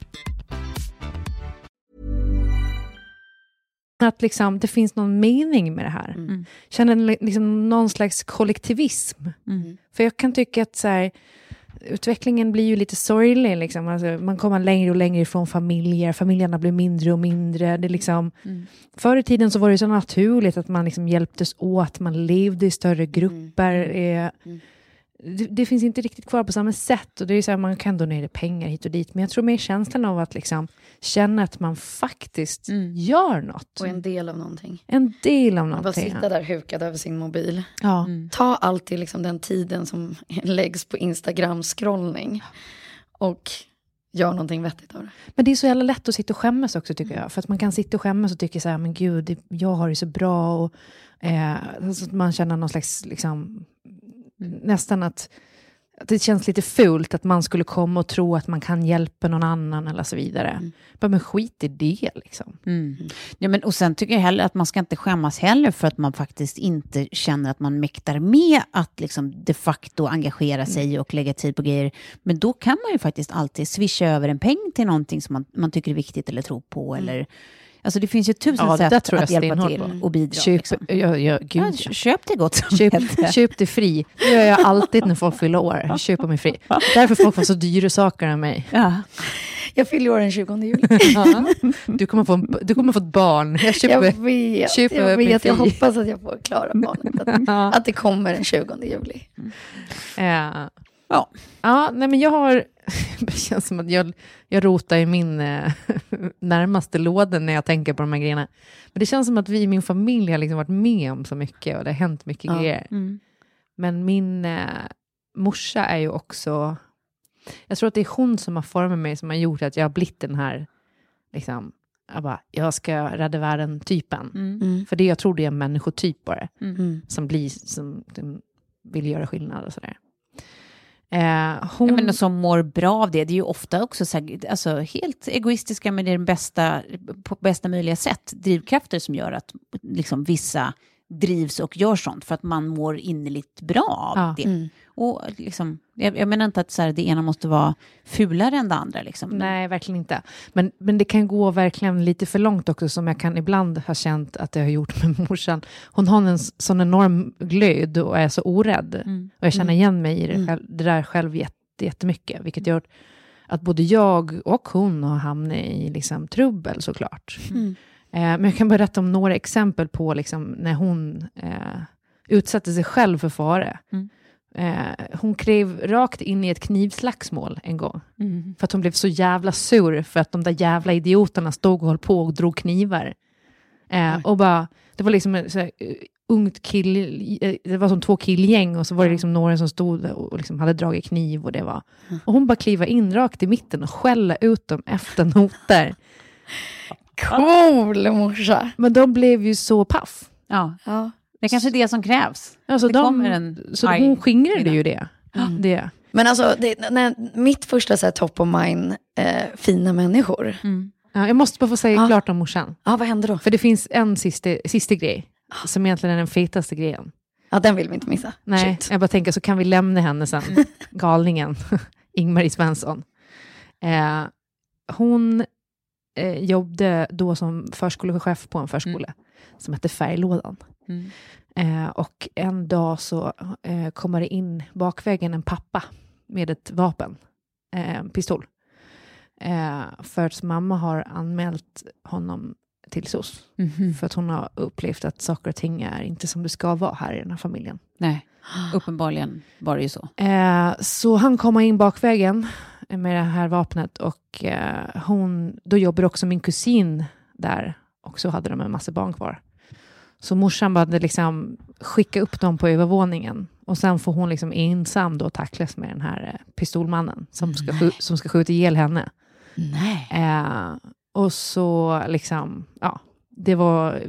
att liksom, det finns någon mening med det här. Känner li- liksom någon slags kollektivism. För jag kan tycka att så här, utvecklingen blir ju lite sorglig. Liksom. Alltså, man kommer längre och längre ifrån familjer, familjerna blir mindre och mindre. Det liksom, Förr i tiden så var det så naturligt att man liksom hjälptes åt, man levde i större grupper. Eh, det, det finns inte riktigt kvar på samma sätt. Och det är så här, man kan donera pengar hit och dit, men jag tror mer känslan av att liksom känna att man faktiskt gör något. Och en del av någonting. En del av Bara någonting. sitta där hukad över sin mobil. Ja. Ta alltid liksom den tiden som läggs på Instagram-scrollning. Och gör någonting vettigt av det. Men det är så jävla lätt att sitta och skämmas också tycker jag. För att man kan sitta och skämmas och tycka så här, men gud, jag har det så bra. Och, eh, så att man känner någon slags, liksom, nästan att, att det känns lite fult att man skulle komma och tro att man kan hjälpa någon annan eller så vidare. Bara, men skit i det liksom. Mm. Ja, men, och sen tycker jag heller att man ska inte skämmas heller för att man faktiskt inte känner att man mäktar med att liksom de facto engagera sig och lägga tid på grejer. Men då kan man ju faktiskt alltid swisha över en peng till någonting som man, man tycker är viktigt eller tror på. Eller, alltså det finns ju tusen Ja, sätt att hjälpa till på. och bidra. Köp, liksom. ja, ja, Ja, köp det gott Köp, samvete. köp det fri. Det gör jag alltid när folk fyller år. Köper mig fri. Därför folk får så dyra saker av mig. Ja. Jag fyller år den 20 juli. Du, kommer få en, du kommer få ett barn. Jag köper... Jag vet, köper jag, vet jag hoppas att jag får klara barnet. Att, att det kommer den 20 juli. Eh, ja. ja, nej men jag har... Det känns som att jag, jag rotar i min eh, närmaste låda när jag tänker på de här grejerna. Men det känns som att vi i min familj har liksom varit med om så mycket och det har hänt mycket Ja. grejer. Mm. Men min eh, morsa är ju också... Jag tror att det är hon som har format mig, som har gjort att jag har blivit den här... Liksom, jag, bara, jag ska rädda världen-typen. Mm. För det jag tror det är en människotyp bara Mm. som blir som som vill göra skillnad och sådär. Eh, hon, Ja, men och som mår bra av det. Det är ju ofta också så här, alltså, helt egoistiska, men det är den bästa, på bästa möjliga sätt. Drivkrafter som gör att liksom, vissa drivs och gör sånt för att man mår innerligt bra av Ja. det. Mm. Och liksom, jag, jag menar inte att så här, det ena måste vara fulare än det andra. Liksom. Nej, verkligen inte. Men, men det kan gå verkligen lite för långt också, som jag kan ibland ha känt att det har gjort med morsan. Hon har en sån enorm glöd och är så orädd. Mm. Och jag känner igen mig i det, Mm. själv, det där själv jätte, jättemycket, vilket gör att både jag och hon har hamnat i liksom, trubbel såklart. Mm. Eh, men jag kan berätta om några exempel på liksom, när hon eh, utsatte sig själv för fara. Mm. Eh, hon klev rakt in i ett knivslagsmål en gång. Mm. För att hon blev så jävla sur för att de där jävla idioterna stod och höll på och drog knivar. Eh, och bara, det var liksom ett så här, eh, ungt kill, eh, det var som två killgäng och så var det liksom några som stod och liksom hade dragit kniv och det var. Och hon bara kliva in rakt i mitten och skälla ut dem efter noter. Cool morsa. Men de blev ju så paff. Ja, Ja. Det är kanske är det som krävs. Alltså Det de, kommer en så arg hon skingrade ju det. Mm. det. Men alltså, det, när, mitt första så här, top of mind, eh, fina människor. Mm. Ja, jag måste bara få säga Ja. klart om morsan. Ja, vad hände då? För det finns en sista, sista grej, som egentligen är den fetaste grejen. Ja, den vill vi inte missa. Nej, Shit. jag bara tänker så kan vi lämna henne sen. Galningen, Ingmarie Svensson. Eh, hon eh, jobbade då som förskolechef på en förskola som hette Färglådan. Mm. Eh, och en dag så eh, kommer det in bakvägen en pappa med ett vapen, eh, pistol. Eh, för att mamma har anmält honom till SOS. Mhm. För att hon har upplevt att saker och ting är inte som det ska vara här i den här familjen. Nej, uppenbarligen var det ju så. Eh, så han kommer in bakvägen med det här vapnet och eh, hon, då jobbar också min kusin där och så hade de en massa barn kvar. Så morsan började liksom skicka upp dem på övervåningen och sen får hon liksom ensam då tacklas med den här eh, pistolmannen som ska, skju- som ska skjuta ihjäl henne. Nej. Eh, och så liksom, ja, det var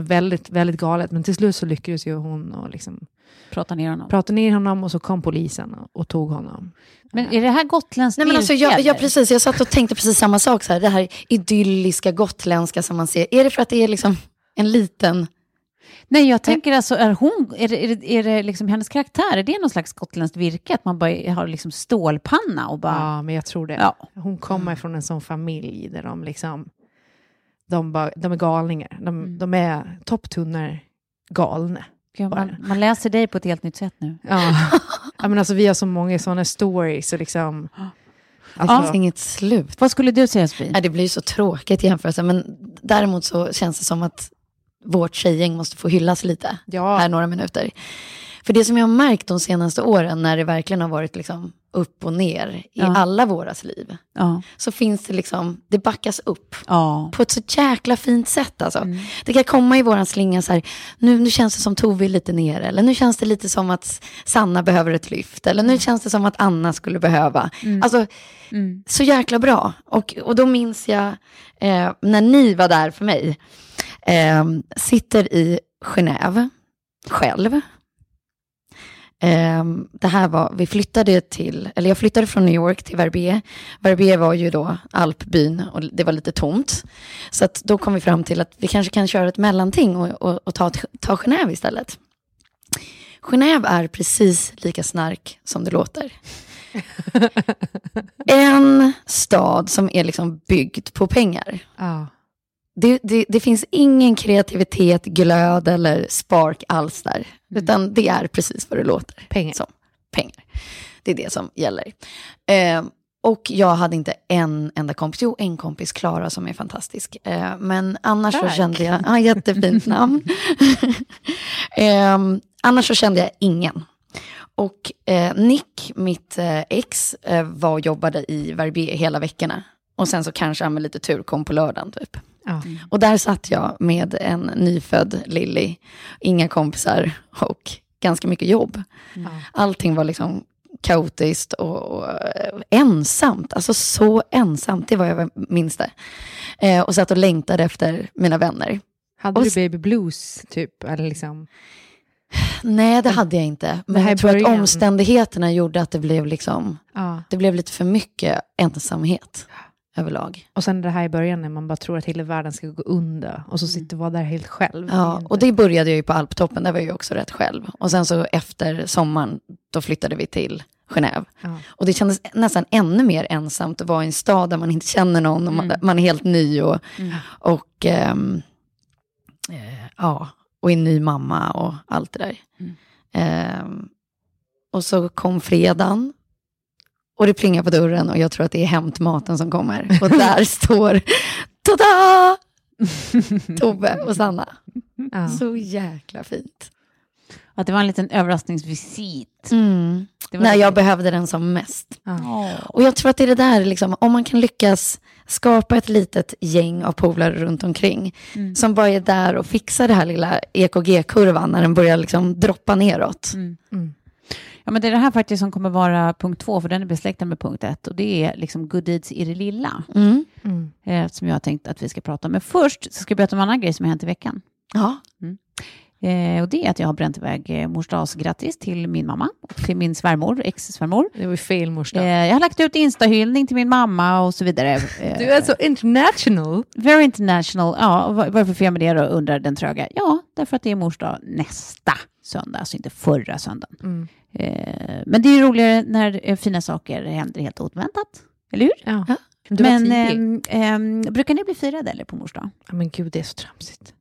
väldigt, väldigt galet. Men till slut så lyckades ju hon och liksom Prata ner honom. prata ner honom och så kom polisen och, tog honom. Men är det här gotländskt Nej, men alltså, jag, jag, precis, jag satt och tänkte precis samma sak, så här, det här idylliska gotländska som man ser. Är det för att det är liksom en liten... Nej, jag tänker alltså, är, hon, är det, är det, är det liksom hennes karaktär, är det någon slags gotländskt virke? Att man bara har liksom stålpanna och bara... Ja, men jag tror det. Ja. Hon kommer från en sån familj där de liksom, de, bara, de är galningar. De, Mm. de är topptunnor galna. Gud, man, man läser dig på ett helt nytt sätt nu. Ja. ja, men alltså vi har så många sådana stories och liksom... Det Alltså, finns inget slut. Vad skulle du säga, Sofie? Det blir så tråkigt i jämförelse, men däremot så känns det som att vårt tjejgäng måste få hyllas lite ja, här några minuter. För det som jag har märkt de senaste åren när det verkligen har varit liksom upp och ner i Ja. alla våras liv, Ja. så finns det liksom, det backas upp ja. på ett så jäkla fint sätt alltså. Mm. Det kan komma i våran slinga så här, nu, nu känns det som Tove är lite nere, eller nu känns det lite som att Sanna behöver ett lyft, eller nu känns det som att Anna skulle behöva. Alltså, Mm. så jäkla bra. Och, och då minns jag eh, när ni var där för mig, eh, sitter i Genève själv. Ehm, det här var, vi flyttade till, eller jag flyttade från New York till Verbier. Verbier var ju då alpbyn och det var lite tomt. Så då kom vi fram till att vi kanske kan köra ett mellanting och, och, och ta, ta Genève istället. Genève är precis lika snark som det låter. en stad som är liksom byggd på pengar. Ja. Det, det, det finns ingen kreativitet, glöd eller spark alls där. Utan det är precis vad det låter. Pengar. Som. Pengar. Det är det som gäller. Eh, och jag hade inte en enda kompis, jo en kompis, Klara, som är fantastisk. Eh, men annars så Tack. kände jag, ja jättefint namn. eh, annars så kände jag ingen. Och eh, Nick, mitt eh, ex, eh, var och jobbade i Verbier hela veckorna. Och sen så kanske han med lite tur kom på lördagen typ. Ja. Och där satt jag med en nyfödd Lilly, inga kompisar och ganska mycket jobb. Allting var liksom kaotiskt och, och eh, ensamt, alltså så ensamt, det var jag minns det. Eh, och satt och längtade efter mina vänner. Hade Och du baby blues, typ? Eller liksom? Nej, det hade jag inte. Men jag tror att början. omständigheterna gjorde att det blev liksom, Ja. det blev lite för mycket ensamhet överlag. Och sen det här i början när man bara tror att hela världen ska gå under och så sitter man där helt själv. Mm. Ja, och det började jag ju på Alptoppen, där var jag ju också rätt själv. Och sen så efter sommaren, då flyttade vi till Genève. Ja. Och det kändes nästan ännu mer ensamt att vara i en stad där man inte känner någon, och man, Mm. man är helt ny och, och ehm, eh, ja, och är ny mamma och allt det där. Mm. Ehm, och så kom fredagen, och det plingar på dörren och jag tror att det är hämtmaten som kommer. Och där står, tada! Tobbe och Sanna. Ja. Så jäkla fint. Att det var en liten överraskningsvisit. Mm. Det var När jag behövde den som mest. Åh. Och jag tror att det är det där, liksom, om man kan lyckas skapa ett litet gäng av polare runt omkring, Mm. som bara är där och fixar det här lilla EKG-kurvan när den börjar liksom droppa neråt. Mm. Ja, men det är det här faktiskt som kommer vara punkt två, för den är besläktad med punkt ett. Och det är liksom good deeds i det lilla, Mm. Mm. eh, som jag har tänkt att vi ska prata om. Men först så ska jag berätta om en annan grej som har hänt i veckan. Ja. Eh, och det är att jag har bränt iväg eh, mors dagsgrattis till min mamma och till min svärmor, ex-svärmor. Det var ju fel mors Eh, jag har lagt ut instahyllning till min mamma och så vidare. Eh, Du är så international. Very international. Ja, vad vad är det för fel med det då, undrar den tröga. Ja, därför att det är mors dag nästa söndag, alltså inte förra söndagen. Mm. Eh, men det är ju roligare när eh, fina saker händer helt oväntat. Eller hur? Ja. Ja. Men ehm, ehm, brukar ni bli firade eller på mors dag? Ja, men gud, det är så tramsigt.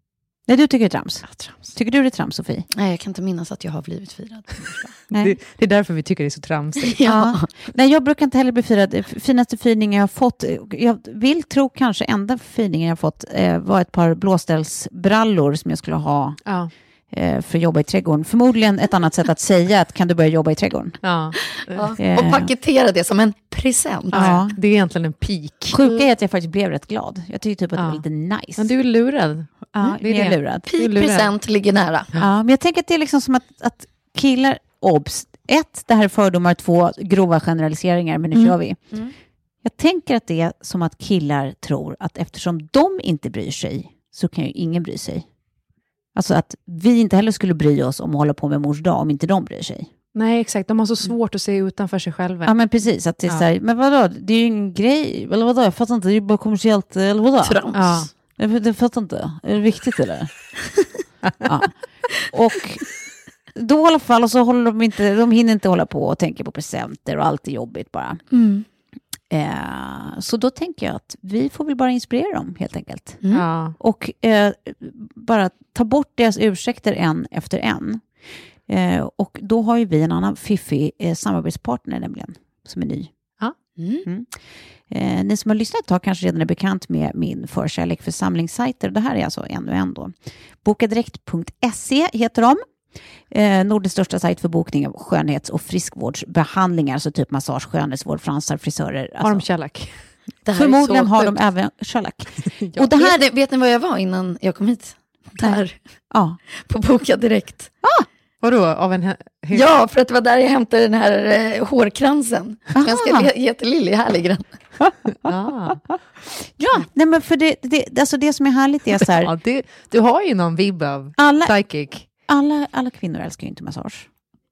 Nej, du tycker det är trams. Ja, trams. Tycker du det är trams, Sofie? Nej, jag kan inte minnas att jag har blivit firad. Nej. Det, det är därför vi tycker det är så tramsigt. Ja. Nej, jag brukar inte heller bli firad. Finaste firningen jag har fått, eh, jag vill tro kanske enda firningen jag har fått eh, var ett par blåställsbrallor som jag skulle ha Ja. Eh, för att jobba i trädgården. Förmodligen ett annat sätt att säga att kan du börja jobba i trädgården? Ja. Ja. Eh. Och paketera det som en present. Ja. Det är egentligen en peak. Sjuka är att jag faktiskt blev rätt glad. Jag tyckte typ att det Ja. var lite nice. Men du är lurad. ja, det är det. lurad. Peak present ligger nära. Ja, men jag tänker att det är liksom som att, att killar, obs, ett, det här är fördomar, två, grova generaliseringar, men nu kör vi. Jag tänker att det är som att killar tror att eftersom de inte bryr sig så kan ju ingen bry sig. Alltså att vi inte heller skulle bry oss om att hålla på med mors dag om inte de bryr sig. Nej, exakt. De har så svårt att se utanför sig själva. Ja men precis, att det är Ja. så här, men vadå, det är ju ingen grej, eller vadå, jag fattar inte, det är ju bara kommersiellt, eller vadå? Trams. Ja. Jag, jag fattar inte. Är det viktigt eller? ja. Och då i alla fall, och så håller de inte, de hinner inte hålla på och tänka på presenter och allt är jobbigt bara. Mm. Eh, så då tänker jag att vi får väl bara inspirera dem helt enkelt. Mm. Ja. Och eh, bara ta bort deras ursäkter en efter en. Eh, och då har ju vi en annan fiffig eh, samarbetspartner nämligen, som är ny. Mm. Eh, ni som har lyssnat har kanske redan är bekant med min förkärlek för samlingssajter. Det här är alltså ännu en då. Bokadirekt.se heter de. Eh, Nordens största sajt för bokning av skönhets och friskvårdsbehandlingar, alltså typ massage, skönhetsvård, fransar, frisörer. Har de Alltså, kärlek? Förmodligen har de även Sherlock. Och det här, vet, ni, vet ni vad jag var innan jag kom hit? Där, Ja. på Boka Direkt. Vadå, av en... Ja, för att det var där jag hämtade den här eh, hårkransen. Ganska le- jättelillig, härlig den. Ah. Ja, nej men för det, det, alltså det som är härligt är så här, Ja, det, du har ju någon vibb av alla, psychic. Alla, alla kvinnor älskar ju inte massage.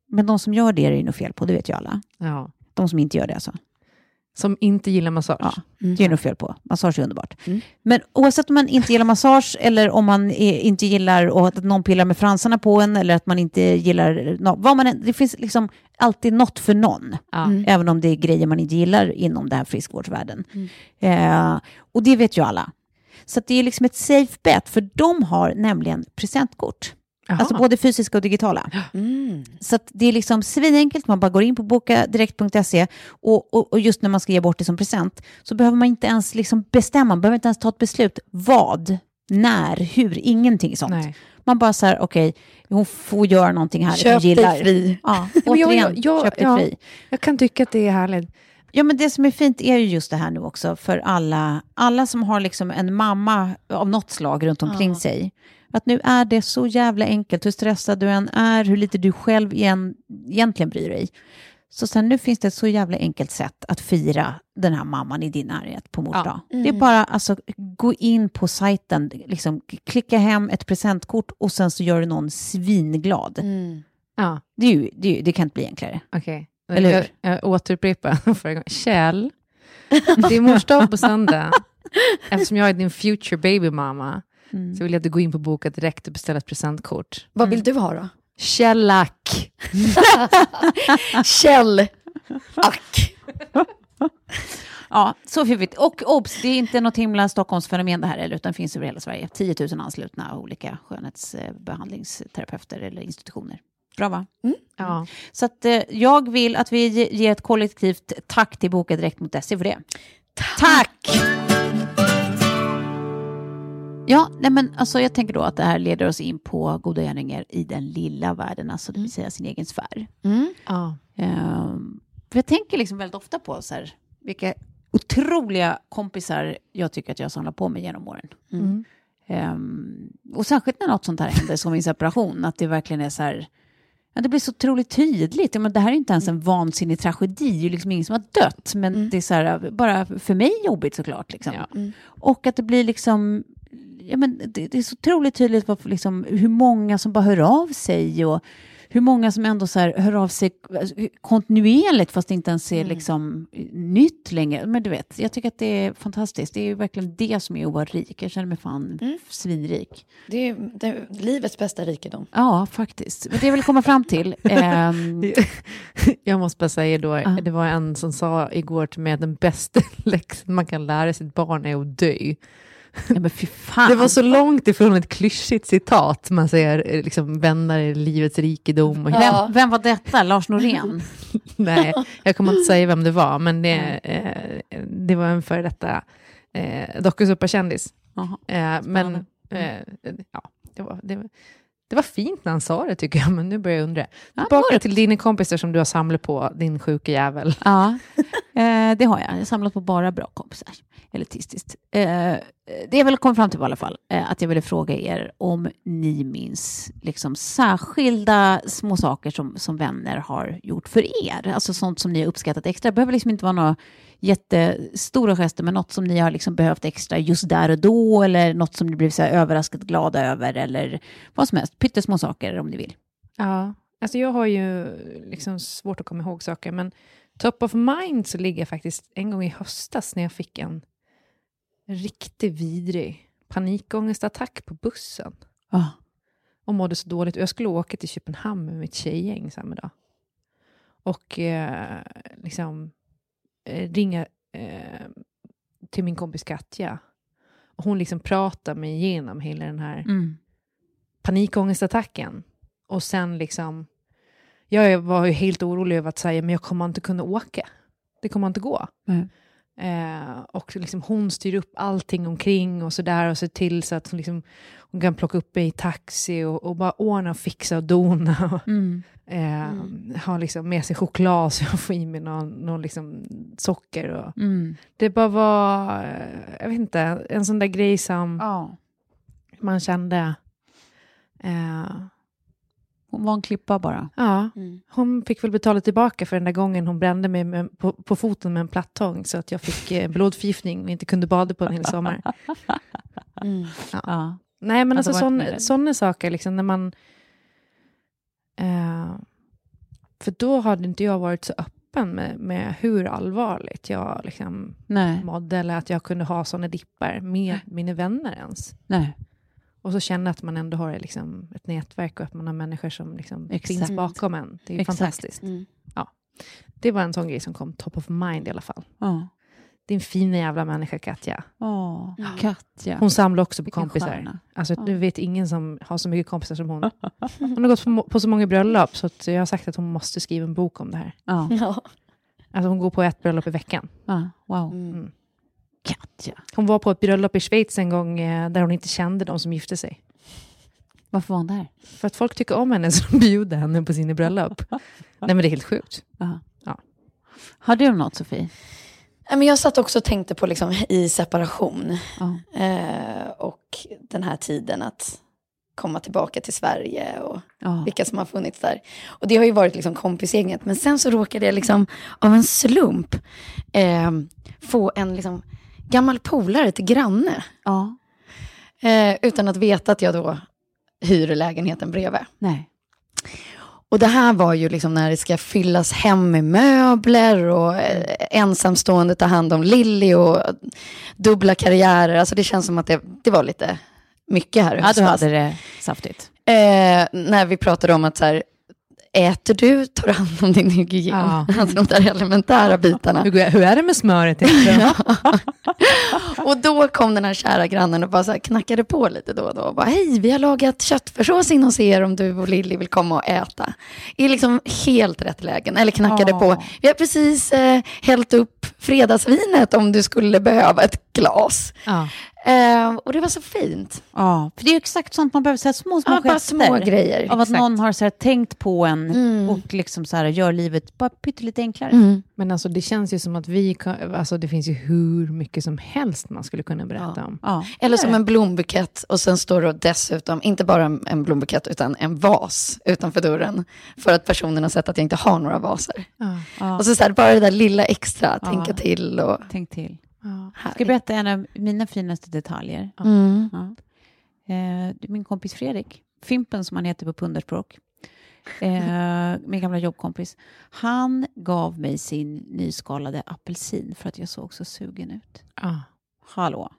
Men de som gör det är det ju nog fel på, det vet ju alla. Ja. De som inte gör det alltså. Som inte gillar massage. Ja, det är nog fel på. Massage är underbart. Mm. Men oavsett om man inte gillar massage eller om man är, inte gillar och att någon pillar med fransarna på en eller att man inte gillar... No, vad man, det finns liksom alltid något för någon. Ja. Mm. Även om det är grejer man inte gillar inom den här friskvårdsvärlden. Eh, och det vet ju alla. Så att det är liksom ett safe bet, för de har nämligen presentkort. Jaha. Alltså både fysiska och digitala. Mm. Så att det är liksom svinenkelt, man bara går in på bokadirekt.se och, och, och just när man ska ge bort det som present så behöver man inte ens liksom bestämma, man behöver inte ens ta ett beslut. Vad, när, hur, ingenting sånt. Nej. Man bara så här, okej, hon får göra någonting här Köp gillar. dig fri. Ja, Men jag- återigen, jag- köp dig ja. fri. Jag kan tycka att det är härligt. Ja, men det som är fint är ju just det här nu också för alla, alla som har liksom en mamma av något slag runt omkring sig. Att nu är det så jävla enkelt, hur stressad du än är, hur lite du själv igen, egentligen bryr dig. Så sen nu finns det ett så jävla enkelt sätt att fira den här mamman i din närhet på mors Ja. dag. Det är bara alltså gå in på sajten, liksom, klicka hem ett presentkort och sen så gör du någon svinglad. Mm. Ja, Det, är ju, det, är ju, det kan inte bli enklare. okej. Eller hur? Jag, jag återupprepar förra gången. Kjell, det är mors dag på söndag. Eftersom jag är din future baby mamma Mm. så vill jag att du går in på Boka Direkt och beställer ett presentkort. Vad vill du ha då? Kjellack! Kjell. Ack. Ja, så fiffigt. Och obs, det är inte något himla Stockholmsfenomen det här, eller, utan finns över hela Sverige. 10 000 anslutna olika skönhetsbehandlingsterapeuter eller institutioner. Bra va? Ja. Så att, eh, jag vill att vi ge- ger ett kollektivt tack till Boka Direkt mot SE för det. Tack! Ja, nej men alltså jag tänker då att det här leder oss in på goda gärningar i den lilla världen, alltså det vill säga sin egen sfär. Mm. ja. Ehm, för jag tänker liksom väldigt ofta på så här, vilka otroliga kompisar jag tycker att jag samlar på mig genom åren. Mm. Ehm, och särskilt när något sånt här händer som en separation, att det verkligen är så här, ja, det blir så otroligt tydligt. Men det här är inte ens en vansinnig tragedi, det är ju liksom ingen som har dött, men det är så här, bara för mig jobbigt såklart. Liksom. Ja. Och att det blir liksom, ja, men det, det är så otroligt tydligt vad, liksom, hur många som bara hör av sig och hur många som ändå så här, hör av sig kontinuerligt fast det inte ens är liksom, nytt längre. Men du vet, jag tycker att det är fantastiskt. Det är ju verkligen det som är att vara rik. Jag känner mig fan svinrik. Det är, det är livets bästa rikedom. Ja, faktiskt. Men det jag vill komma fram till. ehm, Jag måste bara säga då, Ja. det var en som sa igår till mig att den bästa läxan man kan lära sitt barn är att dö. Ja, men fy fan. Det var så långt ifrån ett klyschigt citat. Man säger eh, liksom vänner i livets rikedom. Och vem, vem var detta? Lars Norén? Nej, jag kommer inte säga vem det var, men det, eh, det var en före detta eh, dokusåpakändis. Eh, men eh, ja, det var, det, var- det var fint när han sa det tycker jag, men nu börjar jag undra. Ja, Tillbaka mörkt. till dina kompisar som du har samlat på, din sjuka jävel. Ja, eh, det har jag. Jag har samlat på bara bra kompisar. Elitistiskt. Eh, det jag vill komma fram till i alla fall eh, att jag ville fråga er om ni minns liksom, särskilda små saker som, som vänner har gjort för er. Alltså sånt som ni har uppskattat extra. Det behöver liksom inte vara några jättestora gester, men något som ni har liksom behövt extra just där och då, eller något som ni blivit så överraskat glada över, eller vad som helst. Pyttesmå saker om ni vill. Ja, alltså jag har ju liksom svårt att komma ihåg saker, men top of mind så ligger jag faktiskt en gång i höstas när jag fick en riktigt vidrig panikångestattack på bussen Ah. och mådde så dåligt. Jag skulle åka till Köpenhamn med mitt tjejgäng samma dag. Och eh, liksom ringa eh, till min kompis Katja. Och hon liksom pratar mig igenom hela den här Mm. panikångestattacken. Och sen liksom, jag var ju helt orolig över att säga, men jag kommer inte kunna åka. Det kommer inte gå. Mm. Eh, och liksom hon styr upp allting omkring och sådär och ser till så att hon, liksom, hon kan plocka upp mig i taxi och, och bara ordna och fixa och dona. Och, Mm. eh, Ha liksom med sig choklad så jag får i mig någon, någon liksom socker. Och, Mm. det bara var, eh, jag vet inte, en sån där grej som Ja. man kände, eh, Hon var en klippa bara. Ja, Mm. hon fick väl betala tillbaka för den där gången hon brände mig med, på, på foten med en plattång så att jag fick eh, blodförgiftning och inte kunde bada på en hel sommar. Mm. Ja. Nej, men Alltså, alltså sådana saker, liksom när man... Eh, För då hade inte jag varit så öppen med, med hur allvarligt jag liksom Nej. mådde eller att jag kunde ha såna dippar med mina vänner ens. Nej. Och så känna att man ändå har liksom ett nätverk och att man har människor som liksom finns bakom en. Det är ju Exakt. fantastiskt. Mm. Det var en sån grej som kom top of mind i alla fall. Ja. Din fina jävla människa Katja. Åh, Katja. Hon samlar också på Vilken kompisar. stjärna. Alltså, Ja. Du vet ingen som har så mycket kompisar som hon. Hon har gått på, på så många bröllop så att jag har sagt att hon måste skriva en bok om det här. Ja. Ja. Alltså hon går på ett bröllop i veckan. Ja. Wow. Mm. Katja. Hon var på ett bröllop i Schweiz en gång eh, där hon inte kände de som gifte sig. Varför var hon där? För att folk tycker om henne så de bjuder henne på sina bröllop. Nej men det är helt sjukt. Ja. Ja. Har du något, Sofie? Nej, Men jag satt också och tänkte på liksom, i separation Ja. eh, och den här tiden att komma tillbaka till Sverige och Ja. vilka som har funnits där. Och det har ju varit liksom kompisgänget. Men sen så råkade jag liksom av en slump eh, få en liksom gammal polare till granne. ja. Eh, utan att veta att jag då hyr lägenheten bredvid. Nej. Och det här var ju liksom när det ska fyllas hem med möbler och eh, ensamstående ta hand om Lilly och dubbla karriärer. Alltså det känns som att det, det var lite mycket här i Ja, du hade det saftigt. Eh, när vi pratade om att så här, äter du, tar du hand om din hygien? Ja. Alltså de där elementära bitarna. Hur, hur är det med smöret egentligen? Och då kom den här kära grannen och bara så här knackade på lite då och då. Och bara, Hej, vi har lagat köttfärssås in hos er om du och Lilly vill komma och äta. I liksom helt rätt lägen. Eller knackade Ja. på. Vi har precis eh, hällt upp fredagsvinet om du skulle behöva ett glas. Ja. Eh, och det var så fint. Ja, för det är ju exakt sånt man behöver, så här små, små Ja, bara gester. små grejer. Av att Exakt. någon har så här, tänkt på en Mm. och liksom så här, gör livet bara pyttelite enklare. Mm. Men alltså det känns ju som att vi kan, alltså det finns ju hur mycket som helst man skulle kunna berätta om. Ja. Eller som en blombukett och sen står det dessutom, inte bara en- en blombukett utan en vas utanför dörren. För att personen har sett att jag inte har några vaser. Ja. Och så, så här, bara det där lilla extra, Ja. tänka till och... Tänk till. Ja. Jag ska berätta en av mina finaste detaljer. Mm. Ja. Eh, min kompis Fredrik, Fimpen som han heter på pundarspråk, eh, min gamla jobbkompis, han gav mig sin nyskalade apelsin för att jag såg så sugen ut. Ja. Hallå.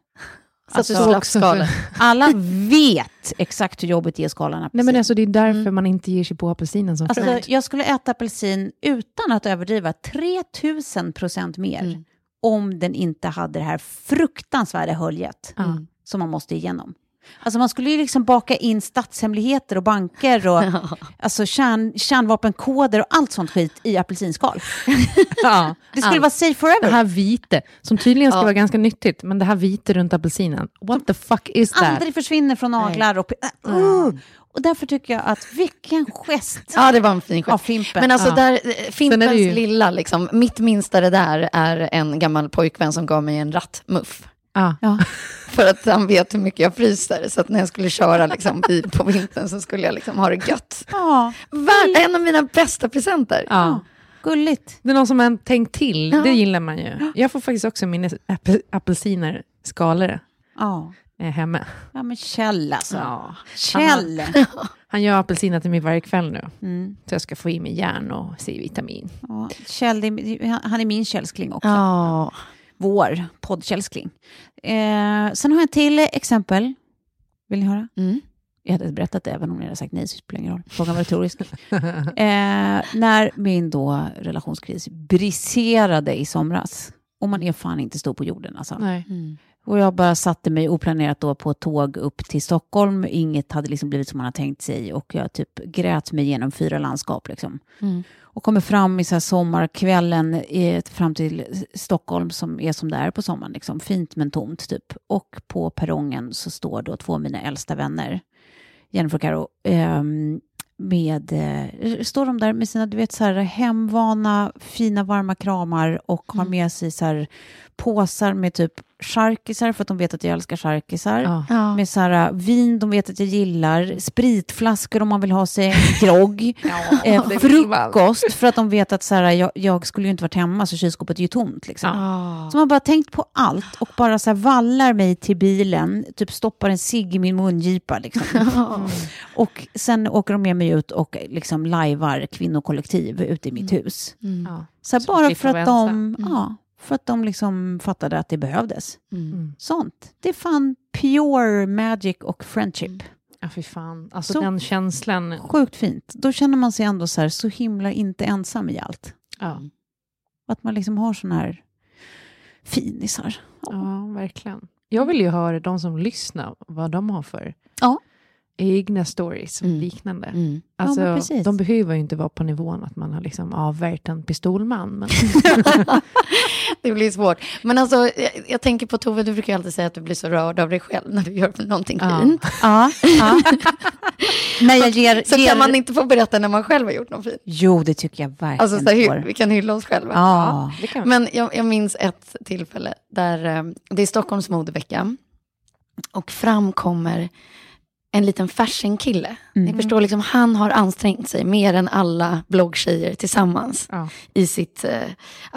Alltså, slapp skalen. Alla vet exakt hur jobbigt det är att skala en apelsin. Nej men alltså det är därför man inte ger sig på apelsinen som Alltså, frukt. jag skulle äta apelsin utan att överdriva 3000 procent mer Mm. Om den inte hade det här fruktansvärda höljet Ja. som man måste igenom. Alltså man skulle ju liksom baka in statshemligheter och banker och alltså kärn, kärnvapenkoder och allt sånt skit i apelsinskal. Ja. Det skulle Allt. vara safe Det forever. här vite, som tydligen ska Ja. vara ganska nyttigt, men det här vite runt apelsinen, what the fuck is that? Aldrig försvinner från naglar och... Äh, uh. Och därför tycker jag att vilken gest Ja, det var en fin av gest. Fimpen. Men alltså Ja. där, eh, Fimpens ju- lilla, liksom, mitt minsta det där är en gammal pojkvän som gav mig en rattmuff. Ja. ja. För att han vet hur mycket jag fryser. Så att när jag skulle köra liksom, bil på vintern så skulle jag liksom ha det gött. ja, Vär, en av mina bästa presenter. Ja. gulligt. Det är någon som har tänkt till, Ja. det gillar man ju. Jag får faktiskt också mina apel, apelsiner skalade Ja. eh, hemma. ja, men Kjell alltså. Ja. Kjell. Han gör apelsiner till mig varje kväll nu, Mm. så jag ska få i mig järn och C-vitamin. Ja, Kjell, är, han är min källskling också. Ja. Vår poddkällskling. Eh, sen har jag en till exempel. Vill ni höra? Mm. Jag hade berättat det, även om ni hade sagt nej, så spelar ingen roll. Frågan var retorisk. eh, när min då relationskris briserade i somras, och man är fan inte stor på jorden alltså. Nej. Och jag bara satte mig oplanerat då på tåg upp till Stockholm. Inget hade liksom blivit som man hade tänkt sig och jag typ grät mig igenom fyra landskap. Liksom. Mm. Och kommer fram i så sommarkvällen i, fram till Stockholm som är som det är på sommaren. Liksom. Fint men tomt typ. Och på perrongen så står då två av mina äldsta vänner, Jennifer och Karo, ehm, med, eh, står de där med sina du vet, så här, hemvana, fina, varma kramar och har med sig så här, påsar med typ charkisar för att de vet att jag älskar charkisar. Ja. Ja. Med så här, vin de vet att jag gillar, spritflaskor om man vill ha sig en grogg, eh, vill man. frukost för att de vet att så här, jag, jag skulle ju inte varit hemma så kylskåpet är ju tomt. Liksom. Ah. Så man har bara tänkt på allt och bara så här vallar mig till bilen, typ stoppar en cigg i min mungipa. Liksom. Och sen åker de med mig ut och liksom lajvar kvinnokollektiv ute i mitt hus. Ja. Så här, Så bara för att vänta. de, ja, för att de liksom fattade att det behövdes. Mm. Sånt. Det är fan pure magic och friendship. Ja, fy fan. Alltså Så- den känslan. Sjukt fint. Då känner man sig ändå så här så himla inte ensam i allt. Ja, Att man liksom har såna här finisar. ja, verkligen. Jag vill ju höra de som lyssnar, vad de har för Ja. Egna stories Mm. liknande. Mm. Ja, Alltså, men precis. de behöver ju inte vara på nivån att man har liksom avvärjt en pistolman. Men Det blir svårt. Men alltså, jag, jag tänker på Tove, du brukar alltid säga att du blir så rörd av dig själv när du gör någonting Ja. fint. Ja, ja. När jag ger, Så ger... kan man inte få berätta när man själv har gjort något fint. Jo, det tycker jag verkligen Alltså, så här, vi kan hylla oss själva. Ja. Men jag, jag minns ett tillfälle där eh, det är Stockholms modevecka och fram kommer en liten fashion-kille. Ni förstår, liksom, han har ansträngt sig mer än alla bloggtjejer tillsammans Ja. i sitt eh,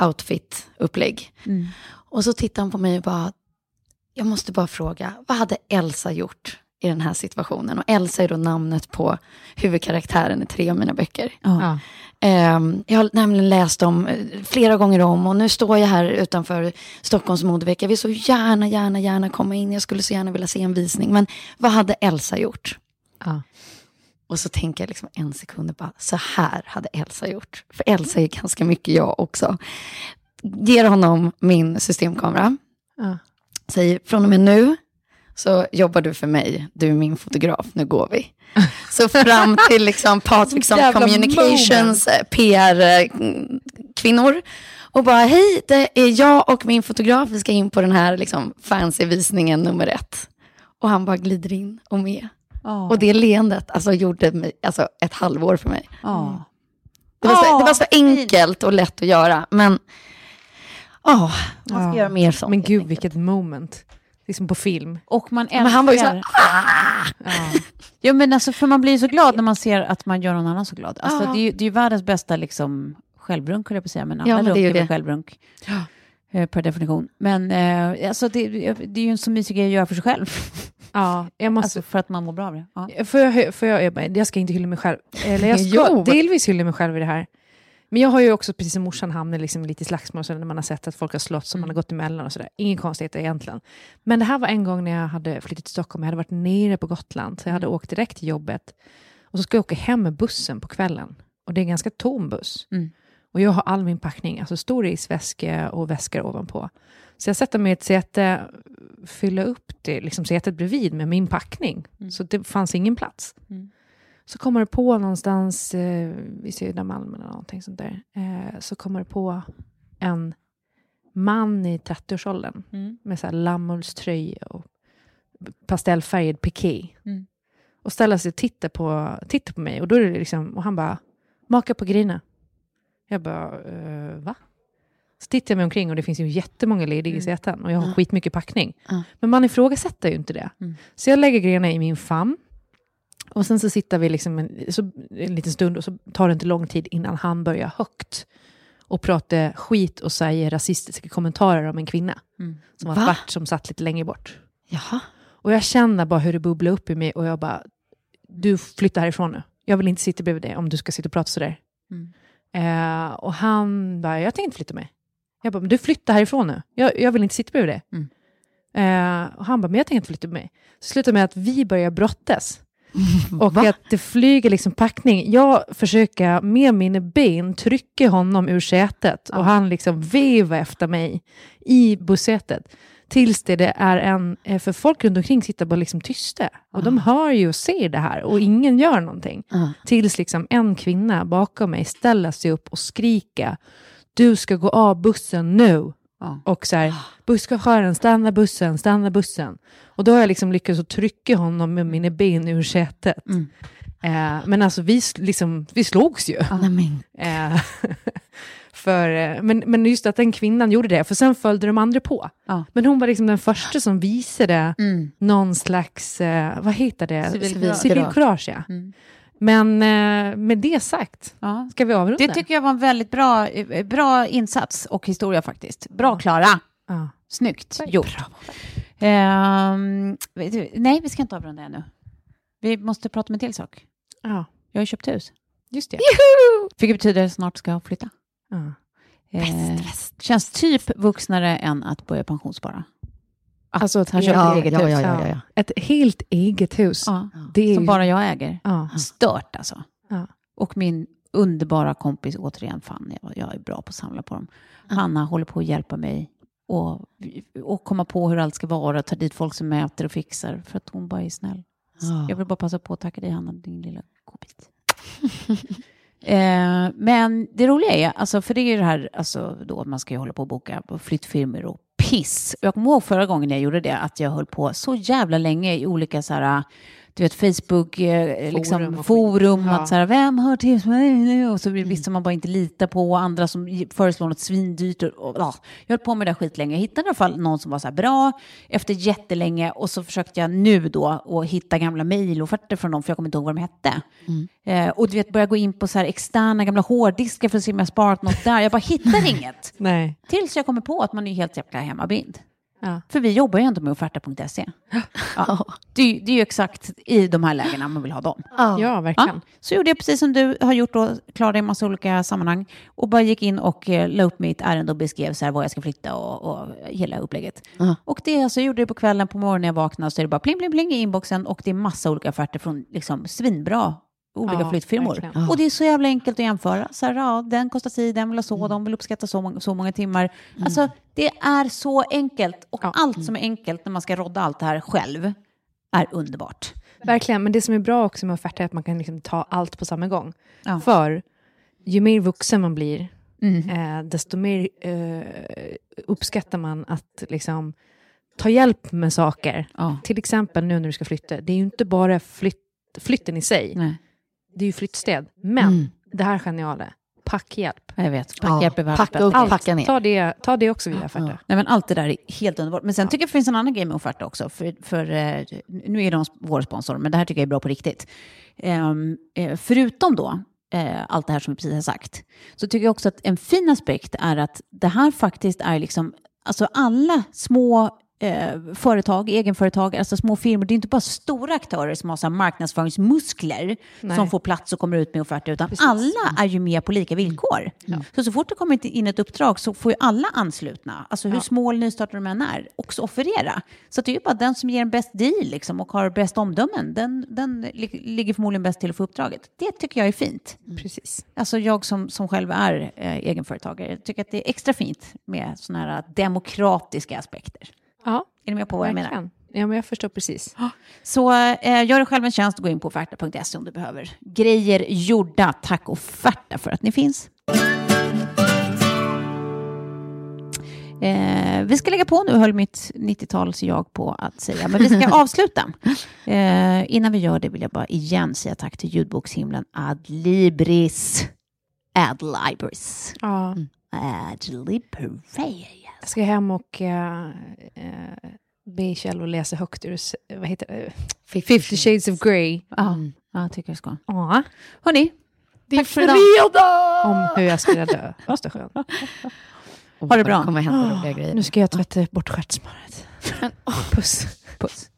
outfit-upplägg. Mm. Och så tittar han på mig och bara, jag måste bara fråga, vad hade Elsa gjort i den här situationen? Och Elsa är då namnet på huvudkaraktären i tre av mina böcker. Ja. Ehm, jag har nämligen läst dem eh, flera gånger om och nu står jag här utanför Stockholms modevecka. Jag vill så gärna, gärna, gärna komma in. Jag skulle så gärna vilja se en visning. Men vad hade Elsa gjort? Ja. Och så tänker jag liksom en sekund bara, så här hade Elsa gjort. För Elsa är ganska mycket jag också. Ger honom min systemkamera. Ja. Säger, från och med nu så jobbar du för mig. Du är min fotograf, nu går vi. Så fram till liksom Patrickson Jävla Communications eh, PR-kvinnor. Och bara, hej, det är jag och min fotograf. Vi ska in på den här liksom, fancy visningen nummer ett. Och han bara glider in och med. Ja. Och det leendet alltså, gjorde mig, alltså, ett halvår för mig. Ja. Det var, så, det var så enkelt och lätt att göra. Men, ja, man ska göra mer sånt. Men gud, vilket moment. Liksom på film. Och man älskar... Men han var ju så här, Ja. Ja, men alltså, för man blir så glad när man ser att man gör någon annan så glad. Alltså, Ja. det, är ju, det är världens bästa liksom, självrunk, höll jag på att säga, men alla Ja, men runk är väl självrunk. eh, Per definition. Men eh, alltså, det, det är ju en så mysig grej att göra för sig själv. ja, jag måste... Alltså, för att man mår bra av det. Ja. Får jag, får jag, jag, jag ska inte hylla mig själv. Eller jag ska Jo. delvis hylla mig själv i det här. Men jag har ju också, precis som morsan, hamnat liksom lite i slagsmål så när man har sett att folk har slått som man har gått emellan och sådär. Ingen konstighet egentligen. Men det här var en gång när jag hade flyttat till Stockholm. Jag hade varit nere på Gotland, så jag hade åkt direkt till jobbet. Och så ska jag åka hem med bussen på kvällen. Och det är en ganska tom buss. Mm. Och jag har all min packning, alltså stor resväska och väskor ovanpå. Så jag sätter mig i ett säte, fylla upp det, liksom sätet bredvid med min packning. Så det fanns ingen plats. Mm. Så kommer det på någonstans eh, vid södra Malmö eller någonting sånt där. Eh, så kommer det på en man i 30-årsåldern Mm. med så här lammullströja och pastellfärgad piké. Mm. Och ställer sig och tittar på, tittar på mig och då är det liksom, och han bara, maka på grina. Jag bara, eh, va? Så tittar jag mig omkring och det finns ju jättemånga lediga säten och jag har skitmycket packning. Ja. Men man ifrågasätter ju inte det. Mm. Så jag lägger grejerna i min famn och sen så sitter vi liksom en, så, en liten stund och så tar det inte lång tid innan han börjar högt och prata skit och säga rasistiska kommentarer om en kvinna Mm. som var Va? svart som satt lite längre bort. Jaha. Och jag känner bara hur det bubblar upp i mig och jag bara, du flyttar härifrån nu. Jag vill inte sitta bredvid dig om du ska sitta och prata sådär. Mm. Eh, och han bara, jag tänkte flytta mig. Jag bara, men du flyttar härifrån nu. Jag, jag vill inte sitta bredvid dig. Mm. Eh, och han bara, men jag tänker inte flytta mig. Så slutar med att vi börjar brottas. Och Va? att det flyger liksom packning. Jag försöker med mina ben trycka honom ur sätet och han liksom vevar efter mig i bussätet. Tills det det är en, eh, för folk runt omkring sitter bara liksom tysta. Och de hör ju och ser det här och ingen gör någonting. Ja. Tills liksom en kvinna bakom mig ställer sig upp och skriker du ska gå av bussen nu. Ja. Och så här, busschauffören, stanna bussen, stanna bussen. Och då har jag liksom lyckats att trycka honom med mina ben ur sätet. Mm. Eh, men alltså vi, liksom, vi slogs ju. Nej, men, Eh, För, eh, men, men just att den kvinnan gjorde det, för sen följde de andra på. Ja. Men hon var liksom den första som visade Mm. någon slags, eh, vad heter det? Civilkurage. Civilkurage, ja. Mm. Men eh, med det sagt, Ja. ska vi avrunda? Det tycker jag var en väldigt bra, eh, bra insats och historia faktiskt. Bra Klara. ja. Snyggt gjort. Ehm, vet du, nej, vi ska inte avrunda ännu. Vi måste prata om en till sak. ja, Jag har köpt hus. just det. Vilket betyder att snart ska jag flytta. Ja. Eh, Känns typ vuxnare än att börja pensionsspara. Alltså ett, Han köpte helt- eget ja, hus. ja, ja, ja. ett helt eget hus. Ja, Det är som ju- bara jag äger. Ja. Stört alltså. Ja. Och min underbara kompis, återigen, fan, jag, jag är bra på att samla på dem. Hanna håller på att hjälpa mig och, och komma på hur allt ska vara, ta dit folk som mäter och fixar, för att hon bara är snäll. Ja. Jag vill bara passa på att tacka dig, Hanna, din lilla godbit. eh, men det roliga är, alltså, för det är ju det här, alltså, då, man ska ju hålla på och boka på flyttfirmor och piss. Jag kommer ihåg förra gången jag gjorde det, att jag höll på så jävla länge i olika så här, du vet, Facebook, eh, liksom, Forum. Ja. att så här, vem hör till mig nu? Och så vissa man bara inte litar på, och andra som föreslår något svindyrt. Och, och, ja, jag höll på med det där skitlänge. Jag hittade i alla fall någon som var så här bra efter jättelänge och så försökte jag nu då att hitta gamla mejlofferter från dem, för jag kommer inte ihåg vad de hette. Eh, och du vet, börja gå in på så här externa gamla hårddiskar för att se om jag har sparat något där. Jag bara hittar inget. Nej. Tills jag kommer på att man är helt jäkla hemmabind. Ja. För vi jobbar ju ändå med offerta.se. Ja. Det, är ju- det är ju exakt i de här lägena man vill ha dem. Ja, verkligen. Ja, så gjorde jag precis som du har gjort då, Klara, i massa olika sammanhang. Och bara gick in och eh, la upp mitt ärende och beskrev så här var jag ska flytta och, och hela upplägget. Ja. Och det alltså, jag gjorde det på kvällen, på morgonen när jag vaknade, så är det bara pling, pling, pling i inboxen och det är massa olika offerter från liksom svinbra olika Ja, flyttfirmor. verkligen. Och det är så jävla enkelt att jämföra. Så här, ja, den kostar si, den vill ha så, de vill uppskatta så, många- så många timmar. Alltså, det är så enkelt. Och Ja. allt som är enkelt när man ska rodda allt det här själv är underbart. Verkligen, men det som är bra också med offerter är att man kan liksom ta allt på samma gång. Ja. För ju mer vuxen man blir, Mm. eh, desto mer eh, uppskattar man att liksom, ta hjälp med saker. Ja. Till exempel nu när du ska flytta. Det är ju inte bara flytt, flytten i sig, Nej, det är ju flyttstäd. Men Mm. det här geniala, packhjälp. jag vet. Ja, Packhjälp är världens packa upp, Allt. packa ner. Ta det, ta det också via offerter. Nej, men allt det där är helt underbart. Men sen tycker jag det finns en annan grej med Offerta också. För, för, eh, nu är de vår sponsor, men det här tycker jag är bra på riktigt. Eh, förutom då eh, allt det här som vi precis har sagt, så tycker jag också att en fin aspekt är att det här faktiskt är liksom, alltså alla små eh, företag, egenföretag, alltså små firmor, det är inte bara stora aktörer som har så marknadsföringsmuskler Nej. som får plats och kommer ut med offerter, utan Precis. alla är ju med på lika villkor. Så så fort det kommer in ett uppdrag så får ju alla anslutna, alltså hur små eller nystartade de än är, också offerera. Så det är ju bara den som ger en bäst deal liksom, och har bäst omdömen, den, den li- ligger förmodligen bäst till att få uppdraget. Det tycker jag är fint. Precis. Alltså jag som, som själv är eh, egenföretagare tycker att det är extra fint med sådana här demokratiska aspekter. Ja, Är ni med på vad jag menar? Ja, men jag förstår precis. Så eh, gör dig själv en tjänst och gå in på offerta.se om du behöver grejer gjorda. Tack Offerta för att ni finns. Eh, vi ska lägga på nu, höll mitt 90-tals jag på att säga. Men vi ska avsluta. Eh, innan vi gör det vill jag bara igen säga tack till ljudbokshimlen Adlibris. Adlibris. Ja. Adlibris. Jag ska hem och uh, uh, be Kjell att läsa högt ur, vad heter det? Fifty shades of Grey. Ja, ja, jag tycker jag ska. Ja. Hörni, Det är fredag! Om hur jag ska rädda Östersjön. Ha det bra. Kommer hända roliga grejer. Nu ska jag tvätta bort stjärtsmöret. Puss. puss.